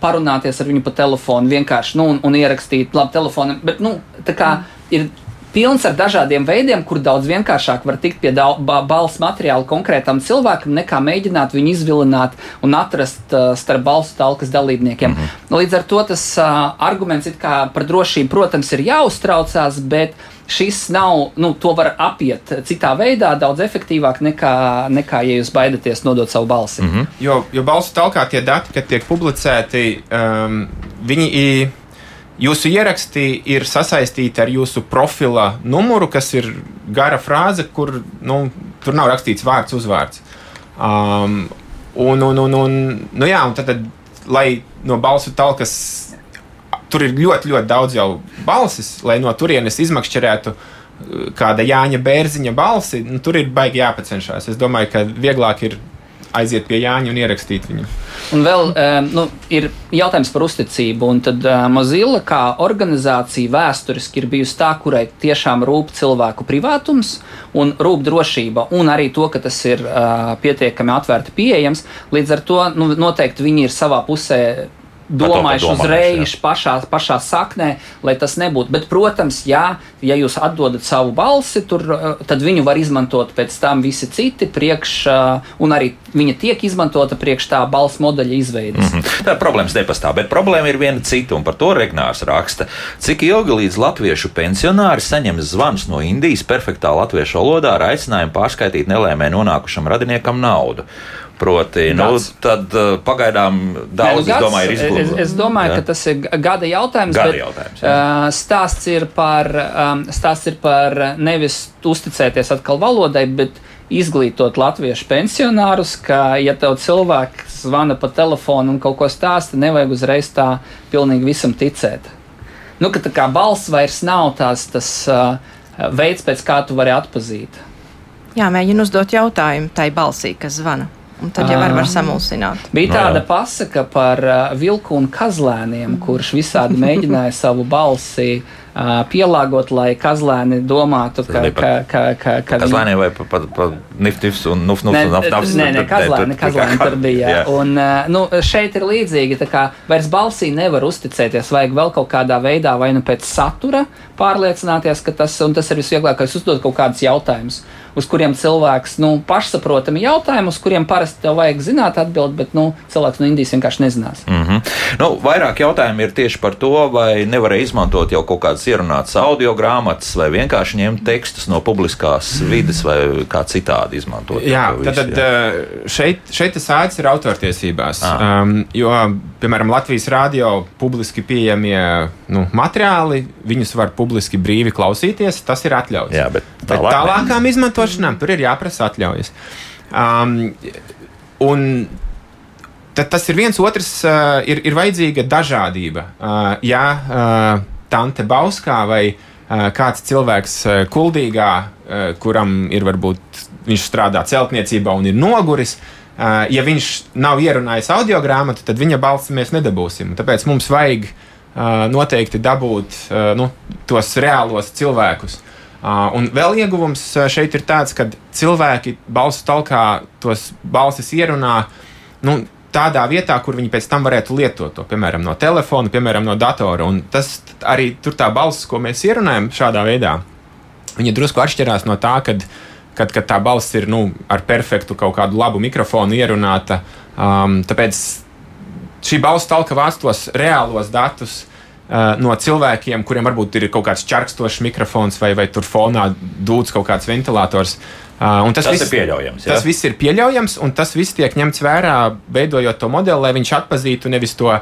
parunāties ar viņu pa telefonu, vienkārši nu, un, un ierakstīt, labi, telefonu. Bet, nu, tā kā ir pilns ar dažādiem veidiem, kur daudz vienkāršāk var tikt pie ba- balss materiāla konkrētam cilvēkam, nekā mēģināt viņu izvilināt un atrast uh, starp balsu talkas dalībniekiem. Mm -hmm. Līdz ar to tas uh, arguments it kā par drošību, protams, ir jāuztraucās, bet šis nav, nu, to var apiet citā veidā, daudz efektīvāk nekā, nekā ja jūs baidaties nodot savu balsi. Mm -hmm. Jo, jo balsu talkā tie dati, kad tiek publicēti, um, viņi ir. Jūsu ieraksti ir sasaistīti ar jūsu profila numuru, kas ir gara frāze, kur nu, tur nav rakstīts vārds, uzvārds. Um, un, un, un, un, nu jā, un tad, tad, lai no balsu talkas tur ir ļoti, ļoti daudz jau balsis, lai no turienes izmakšķerētu uh, kāda Jāņa Bērziņa balsi, nu, tur ir baigi jāpacenšās. Es domāju, ka vieglāk ir aiziet pie Jāņa un ierakstīt viņu. Un vēl um, nu, ir jautājums par uzticību. Un tad uh, Mozilla kā organizācija vēsturiski ir bijusi tā, kurai tiešām rūp cilvēku privātums un rūp drošība, un arī to, ka tas ir uh, pietiekami atvērti pieejams. Līdz ar to nu, noteikti viņi ir savā pusē domājuši uzreiz pašā, pašā saknē, lai tas nebūtu. Bet, protams, jā, ja jūs atdodat savu balsi, tur, eh, tad viņu var izmantot pēc tam visi citi priekš, eh, un arī viņa tiek izmantota priekš tā balss modeļa izveides. Mm -hmm. Tā problēmas nepastāv, bet problēma ir viena cita, un par to Regnārs raksta. Cik ilgi līdz latviešu pensionāri saņem zvanus no Indijas perfektā latviešu valodā ar aicinājumu pārskaitīt nelēmē nonākušam radiniekam naudu? Proti, nu, Gads. tad uh, pagaidām daudz, Nē, es nu, domāju, ir gads, izglītots. Es, es domāju, ka tas ir gada jautājums. Gada bet, jautājums, jā. uh, stāsts, ir par, um, stāsts ir par nevis uzticēties atkal valodai, bet izglītot latviešu pensionārus, ka, ja tev cilvēks zvana pa telefonu un kaut ko stāsta, nevajag uzreiz tā pilnīgi visam ticēt. Nu, ka tā kā balss vairs nav tās, tas uh, veids, pēc kā tu vari atpazīt. Jā, mēģinu uzdot jautājumu tai balsī, kas zvana. Un tad jau var, var samulsināt. Bija Nu, tāda pasaka par uh, vilku un kazlēniem, kurš visādi mēģināja [LAUGHS] savu balsi uh, pielāgot, lai kazlēni domātu, ka, ka, par- ka, ka, ka lēniem vai pa, pa, pa niftifs un nuf, nuf, Nē, un naf, nafs? nē, nē, kazlēni, tur- kazlēni tur bija. Jā. Jā. Un, uh, nu, šeit ir līdzīgi. tā kā Vairs balsī nevar uzticēties. Vajag vēl kaut kādā veidā, vai nu pēc satura pārliecināties, ka tas, un tas ir visvieglākais, uzdot kaut kādus jautājumus, uz kuriem cilvēks, nu, pašsaprotami jautājumi, uz kuriem parasti tev vajag zināt atbild, bet, nu, cilvēks no Indijas vienkārši nezinās. Mm -hmm. nu, vairāk jautājumu ir tieši par to, vai nevarēja izmantot jau kaut kādas ierunātas audio grāmatas, vai vienkārši ņemt tekstus no publiskās vides, vai kā citādi izmantot. Jā, to tad, visu, tad uh, šeit, šeit tas ātrums ir autortiesībās. Ah. Um, jo, piemēram, Latvijas rādio publiski pieejamie nu, materiāli, viņus var publiski brīvi klausīties, tas ir atļauts. Jā, bet Bet tālāk ne. tālākām izmantošanām tur ir jāprasa atļaujas. Um, un tad tas ir viens otrs, uh, ir, ir vajadzīga dažādība. Uh, ja uh, Tante Bauskā vai uh, kāds cilvēks uh, Kuldīgā, uh, kuram ir varbūt viņš strādā celtniecībā un ir noguris. Uh, ja viņš nav ierunājis audio grāmatu, tad viņa balsi mēs nedabūsim. Tāpēc mums vajag uh, noteikti dabūt uh, nu, tos reālos cilvēkus. Uh, un vēl ieguvums uh, šeit ir tāds, ka cilvēki balsu talkā tos balsis ierunā nu, tādā vietā, kur viņi pēc tam varētu lietot to, piemēram, no telefona, piemēram, no datora. Un tas arī tur tā balss, ko mēs ierunājam šādā veidā, viņa drusku atšķirās no tā, kad, kad, kad tā balss ir nu, ar perfektu kaut kādu labu mikrofonu ierunāta. Um, tāpēc šī balss talka vāc tos reālos datus. Uh, no cilvēkiem, kuriem varbūt ir kaut kāds čakstošs mikrofons vai, vai tur fonā dūts kaut kāds ventilators. Uh, un Tas ir pieļaujams, jā? Tas viss ir pieļaujams, un tas viss tiek ņemts vērā, veidojot to modeli, lai viņš atpazītu nevis to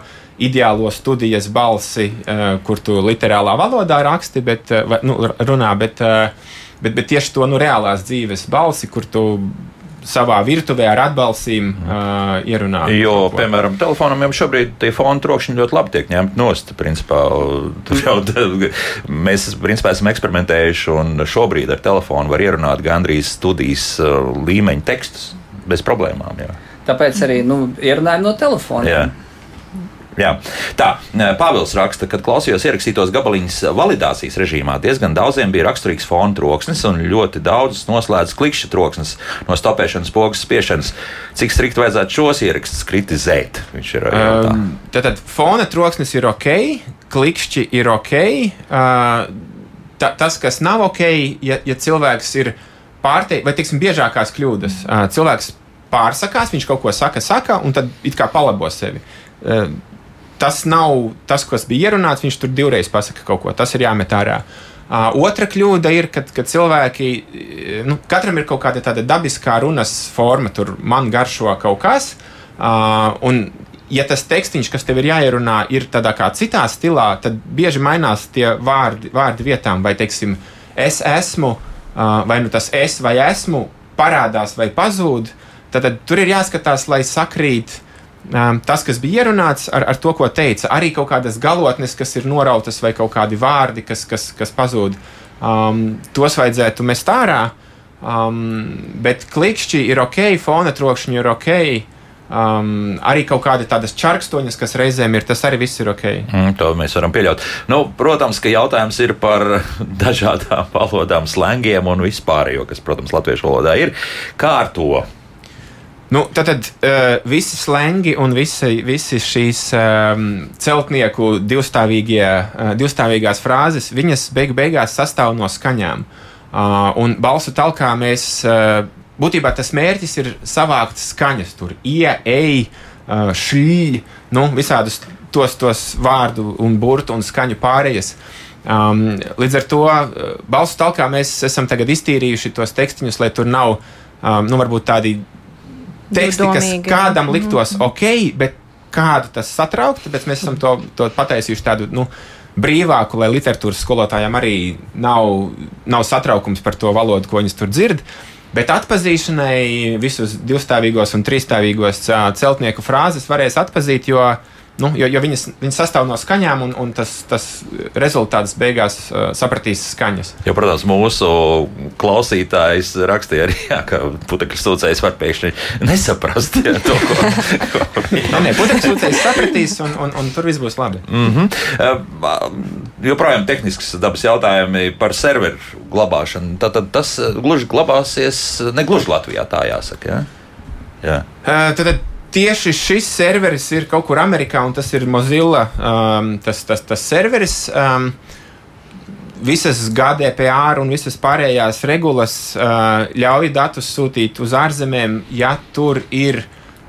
ideālo studijas balsi, uh, kur tu literālā valodā raksti, bet, uh, nu, runā, bet, uh, bet, bet tieši to nu, reālās dzīves balsi, kur tu savā virtuvē ar atbalstīm uh, ierunā. Jo, kaut piemēram, telefonam jau šobrīd tie fona trokšņi ļoti labi tiek ņemti nost. Principā, tur jau, mēs principā, esam eksperimentējuši, un šobrīd ar telefonu var ierunāt gandrīz studijas uh, līmeņa tekstus bez problēmām. Jā. Tāpēc arī nu, ierunājam no telefona. Jā. Tā, Pāvils raksta, ka klausījos ierakstītos gabaliņus validācijas režīmā. Diezgan daudziem bija raksturīgs fona troksnis, un ļoti daudzus noslēdz klikšķa troksnis no stopēšanas pogas spiešanas. Cik strikt vajadzētu šos ierakstus kritizēt? Viņš ir jautā. Um, Tātad fona troksnis ir ok, klikšķi ir ok. Uh, ta, tas, kas nav ok, ja, ja cilvēks ir pārsteigts, vai tiksim, biežākās kļūdas. Uh, cilvēks pārsakās, viņš kaut ko saka, saka, un tad it kā palabo sevi. Uh, tas nav tas, kas bija ierunāts, viņš tur divreiz pasaka kaut ko. Tas ir jāmet ārā. Uh, otra kļūda ir, kad, kad cilvēki, nu, katram ir kaut kāda tāda dabiskā runas forma, tur man garšo kaut kas. Uh, un, ja tas tekstīns, kas tev ir jāierunā, ir tādā kā citā stilā, tad bieži mainās tie vārdi, vārdi vietām, vai teiksim, es esmu, uh, vai nu tas es vai esmu parādās vai pazūd. Tad, tad tur ir jāskatās, lai sakrīt um, tas, kas bija ierunāts, ar, ar to, ko teica. Arī kaut kādas galotnes, kas ir norautas, vai kaut kādi vārdi, kas, kas, kas pazūd. Um, tos vajadzētu mest ārā. Um, bet klikšķi ir ok, fona trokšņi ir ok. Um, arī kaut kāda tādas čārkstoņas, kas reizēm ir, tas arī viss ir ok. Mm, to mēs varam pieļaut. Nu, protams, ka jautājums ir par [LAUGHS] dažādām valodām, slēngiem un vispārējo, kas, protams, latviešu valodā ir. Kā ar to? Nu, tad tad uh, visi slengi un visi, visi šīs um, celtnieku uh, divstāvīgās frāzes, viņas beig beigās sastāv no skaņām. Uh, un balsu talkā mēs, uh, būtībā tas mērķis ir savākt skaņas, tur ie, ej, uh, šī, nu, visādus tos, tos vārdu un burtu un skaņu pārējas. Um, līdz ar to balsu talkā mēs esam tagad iztīrījuši tos tekstiņus, lai tur nav, um, nu, varbūt tādi teksti, kas kādam jā. liktos ok, bet kādu tas satrauktu, bet mēs esam to, to pataisījuši tādu. Nu, Brīvāku, lai literatūras skolotājiem arī nav, nav satraukums par to valodu, ko viņas tur dzird. Bet atpazīšanai visus divstāvīgos un trīsstāvīgos celtnieku frāzes varēs atpazīt, jo, nu, jo, jo viņas, viņas sastāv no skaņām, un, un tas, tas rezultāts beigās uh, sapratīs skaņas. Jo, protams, mūsu klausītājs rakstīja arī, jā, ka putekļu sūcējs var pēkšņi nesaprast jā, to, ko, ko Nu, nē, putekļs sūcējs sapratīs, un, un, un tur viss būs labi. Mm -hmm. Joprojām tehnisks dabas jautājumi par serveru glabāšanu. Tad, tad tas gluži glabāsies ne gluži Latvijā, tā jāsaka. Ja? Jā. Uh, tad, tad tieši šis serveris ir kaut kur Amerikā, un tas ir Mozilla. Um, tas, tas, tas serveris. Um, Visas GDPR un visas pārējās regulas uh, ļauj datus sūtīt uz ārzemēm, ja tur ir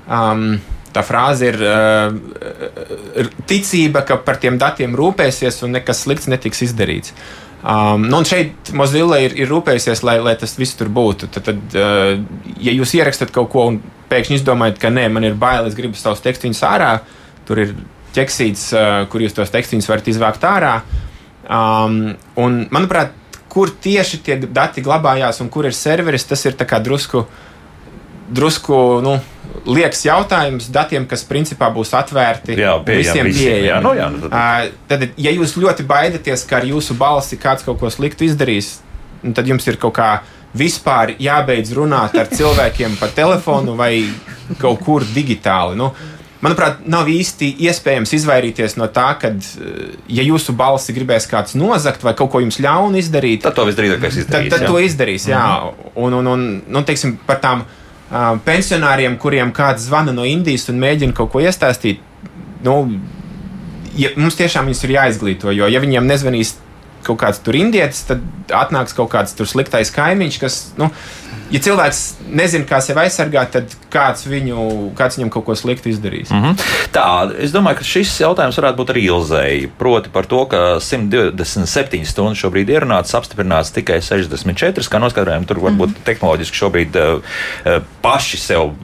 um, tā frāze, ir uh, ticība, ka par tiem datiem rūpēsies un nekas slikts netiks izdarīts. Um, nu, un šeit Mozilla ir, ir rūpējusies, lai, lai tas viss tur būtu. Tad, tad uh, ja jūs ierakstāt kaut ko un pēkšņi izdomājat, ka nē, man ir bail, es gribu savus tekstus ārā, tur ir ķeksīts, uh, kur jūs tos tekstus varat izvākt ārā. Um, un, manuprāt, kur tieši tie dati glabājās un kur ir serveris, tas ir drusku, drusku nu, liekas jautājums datiem, kas principā būs atvērti Jā, un pieejami visiem visiem, jā, pieejami. nu jā, nu tad- Uh, tad, ja jūs ļoti baidaties, ka ar jūsu balsi kāds kaut ko sliktu izdarīs, nu, tad jums ir kaut kā vispār jābeidz runāt ar cilvēkiem pa telefonu vai kaut kur digitāli. Nu, manuprāt, nav īsti iespējams izvairīties no tā, ka, ja jūsu balsi gribēs kāds nozagt vai kaut ko jums ļaunu izdarīt, Tad to visdrīzākais tad, izdarīs. tad jā. to izdarīs. Jā, un, un, un nu, teiksim, par tām uh, pensionāriem, kuriem kāds zvana no Indijas un mēģina kaut ko iestāstīt. Nu, ja, mums tiešām viņus ir jāizglīto, jo ja viņiem nezvanīs kaut kāds tur indietis, tad atnāks kaut kāds tur sliktais kaimiņš, kas, nu, ja cilvēks nezina, kā sevi aizsargāt, tad kāds, viņu, kāds viņam kaut ko sliktu izdarīs. Mm. Mhm. Tā, es domāju, ka šis jautājums varētu būt arī Ilzei. Proti par to, ka 127 stundas šobrīd ir runāts, apstiprināts tikai 64. Kā noskaidrojam, tur varbūt tehnoloģiski šobrīd uh, paši sev.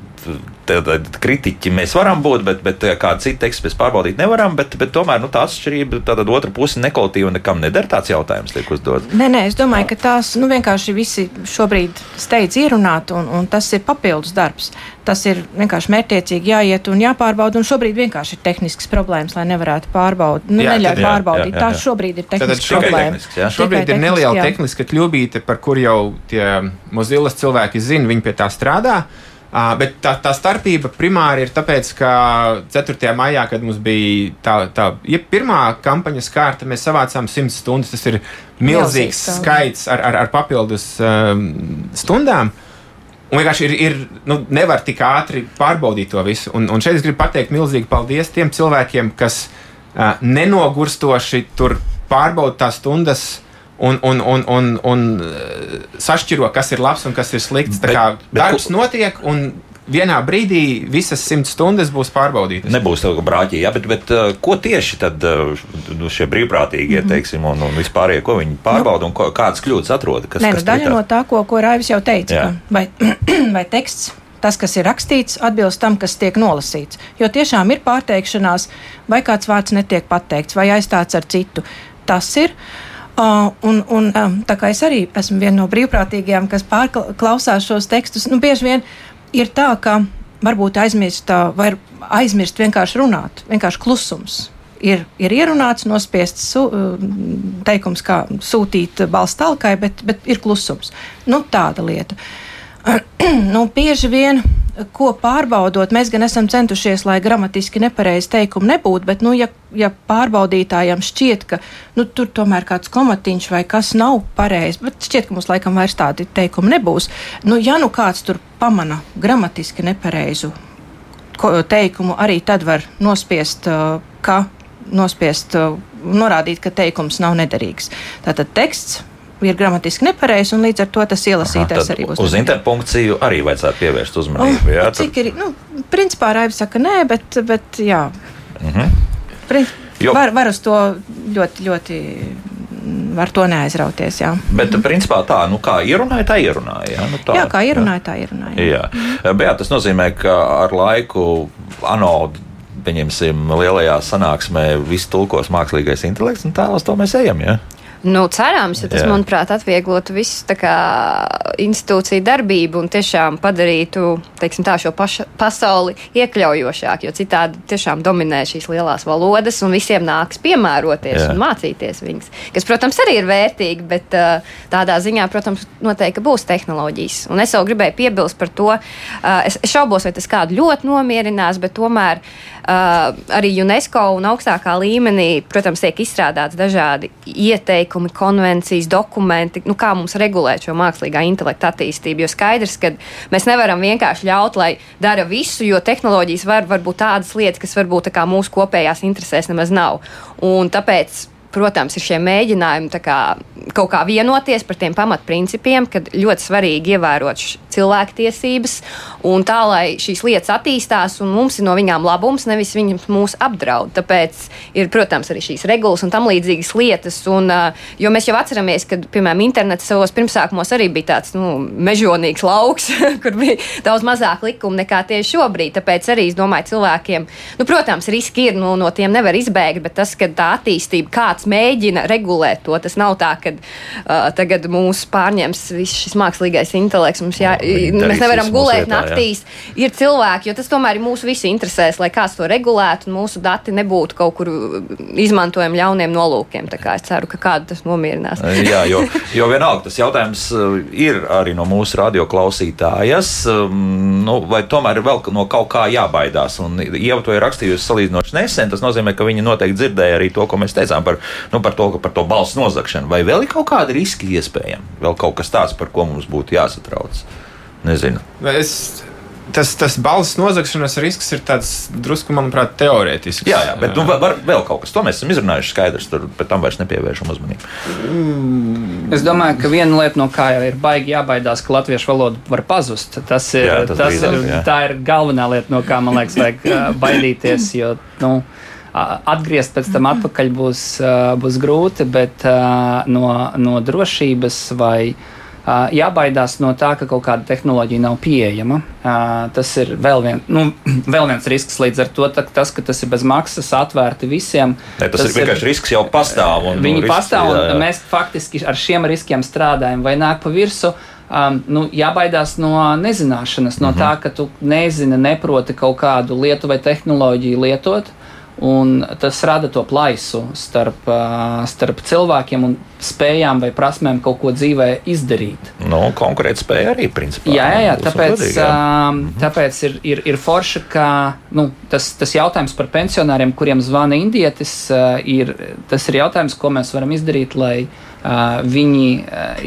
Tad kritiķi mēs varam būt, bet, bet eh, kādu citu tekstu mēs pārbaudīt nevaram. Bet, bet tomēr nu, tā atšķirība, tāda otra puse nekolitīva nekam neder. Tāds jautājums tiek uzdots. Nē, nē, es domāju, ka tās nu, vienkārši visi šobrīd steidz ierunāt, un, un tas ir papildus darbs. Tas ir vienkārši mērķiecīgi jāiet un jāpārbauda, un šobrīd vienkārši ir tehnisks problēmas, lai nevarētu pārbaudīt. Nu, Jā, neļauj tad- jā, pārbaudīt. jā, jā, jā. Tā šobrīd ir tehniska šobrīd problēma. tehnisks, jā. Šobrīd Tikai ir neliela tehniska kļūbīte, par kur jau tie Mozilla cilvēki zina, viņi pie tā strādā. Uh, bet tā, tā starpība primāri ir tāpēc, ka 4. maijā, kad mums bija tā, tā ja pirmā kampaņas kārta, mēs savācām 100 stundas. Tas ir milzīgs Milzīgs skaits ar, ar, ar papildus um, stundām. Un vienkārši ir, ir nu, nevar tik ātri pārbaudīt to visu. Un, un šeit es gribu pateikt milzīgi paldies tiem cilvēkiem, kas uh, nenogurstoši tur pārbauda tās stundas un, un, un, un, un eh, sašķiro, kas ir labs un kas ir slikts. Tā Bet- kā bet darbs ko- notiek, un vienā brīdī visas simts stundas būs pārbaudītas. Nebūs tā, ka brāķī, jā, bet, bet uh, ko tieši tad uh, nu, šie brīvprātīgie, teiksim, un, un vispārējie, ko viņi pārbauda un ko, kādas kļūdas atrod? Kas, Nē, nu, kas daļa tā? no tā, ko, ko Raivis jau teica, Jā. ka vai, [CLEARS THROAT] vai teksts, tas, kas ir rakstīts, atbilst tam, kas tiek nolasīts. Jo tiešām ir pārteikšanās, vai kāds vārds netiek pateikts, vai aizstāts ar citu. Tas ir. Uh, un, un, tā kā es arī esmu viena no brīvprātīgajām, kas pārklausās šos tekstus, nu, bieži vien ir tā, ka varbūt aizmirst, uh, vai aizmirst vienkārši runāt, vienkārši klusums ir, ir ierunāts, nospiests su, uh, teikums, kā sūtīt balss talkai, bet, bet ir klusums. Nu, tāda lieta. [CLEARS THROAT] nu, bieži vien, ko pārbaudot, mēs gan esam centušies, lai gramatiski nepareizi teikumi nebūtu, bet, nu, ja, ja pārbaudītājam šķiet, ka nu, tur tomēr kāds komatiņš vai kas nav pareizi, bet šķiet, ka mums laikam vairs tādi teikumi nebūs, nu, ja nu kāds tur pamana gramatiski nepareizu teikumu, arī tad var nospiest, uh, ka nospiest, uh, norādīt, ka teikums nav nederīgs. Tātad teksts ir gramatiski nepareizs, un līdz ar to tas ielasītājs Tad arī būs. Uz interpunkciju arī vajadzētu pievērst Oh, uzmanību. jā, tur- cik ir? Nu, principā Raivis saka, nē, bet, bet jā. Mhm. Prin, Jo- var, var uz to ļoti, ļoti, mm, var to neaizrauties, jā. Bet, principā, tā, nu, kā ierunāja, tā ierunāja. Jā, nu, tā, Jā, kā ierunāja, tā ierunāja. Jā, bet jā, tas nozīmē, ka ar laiku ANO. Pieņemsim, lielajā sanāksmē viss tulkos mākslīgais intelekts, un tā uz to mēs ejam. Ja? Nu, cerams, jo tas, Jā. Manuprāt, atvieglotu visu kā, institūciju darbību un tiešām padarītu teiksim, tā, šo paša, pasauli iekļaujošāku. Jo citādi tiešām dominē šīs lielās valodas, un visiem nāks piemēroties Jā. Un mācīties viņas. Kas, protams, arī ir vērtīgi, bet uh, tādā ziņā, protams, noteikti būs tehnoloģijas. Un es vēl gribēju piebilst par to, uh, es, es šaubos, vai tas kādu ļoti nomierinās, bet tomēr uh, arī UNESCO un augstākā līmenī, protams, tiek izstrādāts dažādi ieteikumi, konvencijas, dokumenti, nu, kā mums regulēt šo mākslīgā intelekta attīstību. Jo skaidrs, ka mēs nevaram vienkārši ļaut, lai dara visu, jo tehnoloģijas var, var būt tādas lietas, kas varbūt tā mūsu kopējās interesēs nemaz nav. Un tāpēc protams, ir šie mēģinājumi kā, kaut kā vienoties par tiem pamatprincipiem, kad ļoti svarīgi ievērot cilvēktiesības un tā, lai šīs lietas attīstās un mums ir no viņām labums, nevis viņas mūs apdraud. Tāpēc ir, protams, arī šīs regulas un tam līdzīgas lietas. Un, jo mēs jau atceramies, ka, piemēram, internets savos pirmsākumos arī bija tāds nu, mežonīgs lauks, [LAUGHS] kur bija daudz mazāk likumu nekā tieši šobrīd. Tāpēc arī es domāju, cilvēkiem, nu, protams, riski ir, nu, no tiem nevar izbēgt, bet tas, ka tā attīstība kāds mēģina regulēt to, tas nav tā, ka uh, tagad mūs pārņems viss šis mākslīgais intelekts. Mums jā, mēs nevaram gulēt vietā, jā. naktīs. Ir cilvēki, jo tas tomēr ir mūsu visu interesēs, lai kāds to regulētu un mūsu dati nebūtu kaut kur izmantojami ļauniem nolūkiem. Tā kā es ceru, ka kādu tas nomierinās. Jā, jo, [LAUGHS] jo vienalga tas jautājums uh, ir arī no mūsu radioklausītājas. um, Nu, vai tomēr ir vēl no kaut kā jābaidās? Un Ieva to ir rakstījusi salīdzinoši nesen. Tas nozīmē, ka viņa noteikti dzirdēja arī to, ko mēs teicām par, nu, par, to, par to balss nozagšanu. Vai vēl ir kaut kādi riski iespējami? Vēl kaut kas tāds, par ko mums būtu jāsatrauc? Nezinu. Es, tas, tas balss nozagšanas risks ir tāds drusku, manuprāt, teorētisks. Jā, jā bet nu, var, vēl kaut kas. To mēs esam izrunājuši skaidrs. Tur pēc tam vairs nepievēršam uzmanību. Es domāju, ka viena lieta, no kā jau ir baigi jābaidās, ka latviešu valoda var pazust. Tas ir, Jā, tas tas drīzāk, ir, tā ir galvenā lieta, no kā man liekas, vajag baidīties. Jo, nu, Atgriezt pēc tam atpakaļ būs, būs grūti, bet no, no drošības vai ā, jābaidās no tā, ka kaut kāda tehnoloģija nav pieejama. Tas ir vēl, vien, nu, [CLEARS THROAT] vēl viens risks. Līdz ar to ta- tas, ka tas ir bez maksas, atvērti visiem. Ne, tas, tas ir vienkārši risks jau pastāv. Un, Viņi nu, risks, pastāv, un jā, jā. mēs faktiski ar šiem riskiem strādājam. Vai nāk pa virsmu? Um, nu, jābaidās no nezināšanas, no mm -hmm. tā, ka tu nezini, neproti kaut kādu lietu vai tehnoloģiju lietot. Un tas rada to plaisu starp, starp cilvēkiem un spējām vai prasmēm kaut ko dzīvē izdarīt. Nu, konkurētspēja arī principā. Jā, jā, jā tāpēc, godīgi, jā. um, tāpēc ir, ir, ir forši, ka nu, tas, tas jautājums par pensionāriem, kuriem zvana indietis, ir, tas ir jautājums, ko mēs varam izdarīt, lai uh, viņi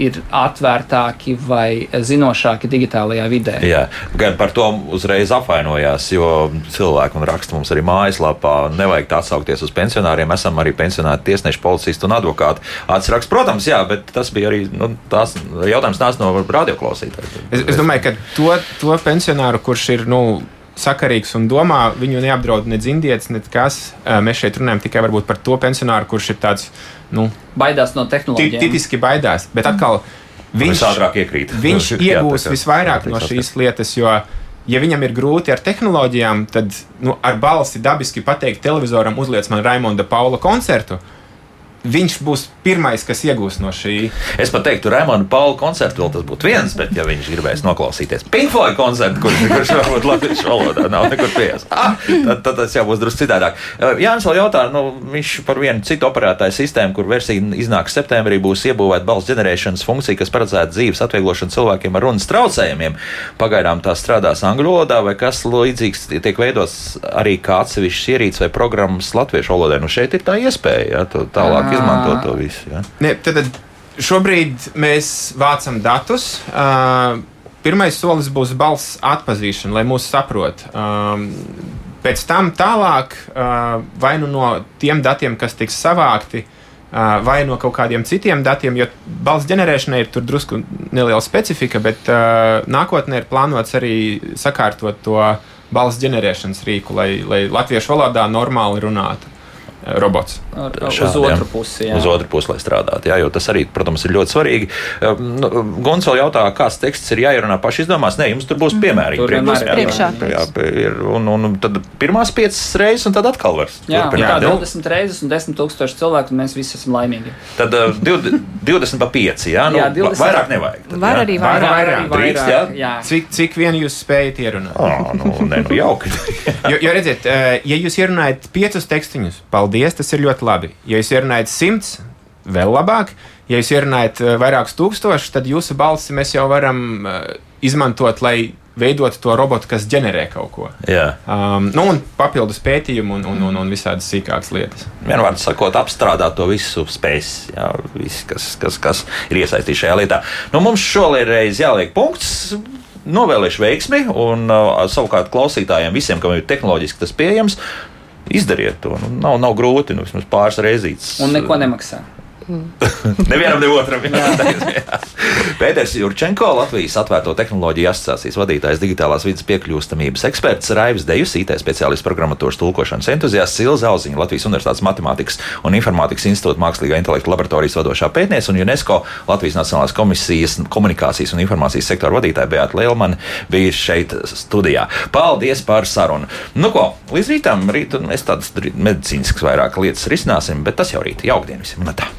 ir atvērtāki vai zinošāki digitālajā vidē. Jā, gan par to uzreiz apvainojās, jo cilvēki man raksta mums arī mājaslapā, nevajag tā atsaukties uz pensionāriem. Esam arī pensionāri tiesneši, policisti un advokāti. Atsraksta cilvēks. Protams, jā, bet tas bija arī nu, tās, jautājums nāca no radioklausītājiem. Es, es domāju, ka to, to pensionāru, kurš ir nu, sakarīgs un domā, viņu neapdraud ne dzindietis, ne kas. Mēs šeit runājam tikai par to pensionāru, kurš ir tāds nu, baidās no tehnoloģijām. Tipiski baidās, bet atkal viņš ātrāk iekrīt. Viņš [LAUGHS] iegūs visvairāk no šīs lietas, jo ja viņam ir grūti ar tehnoloģijām, tad nu, ar balsi dabiski pateikt televizoram, uzliec man Raimonda Paula koncertu viņš būs pirmais, kas iegūs no šī. Es pat teiktu, Raimonda Paula koncertu vēl tas būtu viens, bet, ja viņš gribēs noklausīties Pink Floyd koncertu, kurš, kurš varbūt latviešu valodā nav nekur pieejams, ah, tad, tad tas jau būs drusku citādāk. Jānis vēl jautā, nu, viņš par vienu citu operētāju sistēmu, kur versija iznāks septembrī, būs iebūvēta balss ģenerēšanas funkcija, kas paredzēta dzīves atvieglošanu cilvēkiem ar runas traucējumiem. Pagaidām tā strādās angļu valodā, vai kas līdzīgs tiek veidots arī kā atsevišķs ierīce vai programmas latviešu valodā. Nu, šeit ir tā iespēja, ja, tālāk izmantot to visu. Ja? Ne, tad šobrīd mēs vācam datus. Uh, pirmais solis būs balss atpazīšana, lai mūs saprotu. Um, pēc tam tālāk, uh, vai nu no tiem datiem, kas tiks savākti, uh, vai no kaut kādiem citiem datiem, jo balss ģenerēšanai ir tur drusku neliela specifika, bet uh, nākotnē ir plānots arī sakārtot to balss ģenerēšanas rīku, lai, lai latviešu valodā normāli runātu robots. Ar, Šādi, uz otru pusi. Jā. Uz otru pusi, lai strādātu. Jā, jo tas arī, protams, ir ļoti svarīgi. Nu, Guns vēl jautā, kāds teksts ir jāierunā paši izdomās. Nē, jums tur būs piemēri. Tur būs priekšā. Jā, ir, un, un tad pirmās piecas reizes, un tad atkal var. Jā, jā 20 reizes un 10 tūkstoši cilvēku, un mēs visi esam laimīgi. Tad uh, 20 [LAUGHS] pa 5, jā, nu, jā 20, vairāk nevajag. Tad, var arī vairāk. vairāk. Drīkst, jā? jā. Cik, cik vien jūs spējat ierunāt? Oh, nu, ne, nu, jauki. [LAUGHS] jo, jo redziet, ja jūs ierunājat piecus tekstiņus, paldies, tas ir ļoti labi. Ja jūs ierunājat simts, vēl labāk. Ja jūs ierunājat eh, vairākus tūkstošus, tad jūsu balsi mēs jau varam uh, izmantot, lai veidot to robotu, kas ģenerē kaut ko. Jā. Um, nu, un papildus pētījumu un, un, un, un visādas sīkākas lietas. Vienmēr sakot, apstrādāt to visu spējas, jā, viss, kas, kas, kas ir iesaistīts šajā lietā. Nu, mums šoreiz jāliek punkts. Novēlēšu veiksmi, un uh, savukārt klausītājiem, visiem, kam ir tehnoloģiski tas pieejams, Izdariet to. Nu, nav, nav grūti, nu, vismaz pāris reizītes. Un neko nemaksā. [LAUGHS] Nevienam, ne otram. [LAUGHS] Pēters Jurčenko, Latvijas Atvērto tehnoloģiju asociācijas vadītājs, digitālās vidas piekļūstamības eksperts, Raivis Dejus, IT speciālists, programmatūras tulkošanas entuziasts, Silza Zauziņa, Latvijas Universitātes Matemātikas un Informātikas institūta mākslīgā intelekta laboratorijas vadošā pētniece un UNESCO Latvijas Nacionālās komisijas komunikācijas un informācijas sektora vadītāja Beata Lielmane bija šeit studijā. Paldies par sarunu. Nu ko, līdz rītam, rīt mēs tādas medicīniskas vairāk lietas risināsim, bet tas jau rīt. Jaukdien visiem! Tā.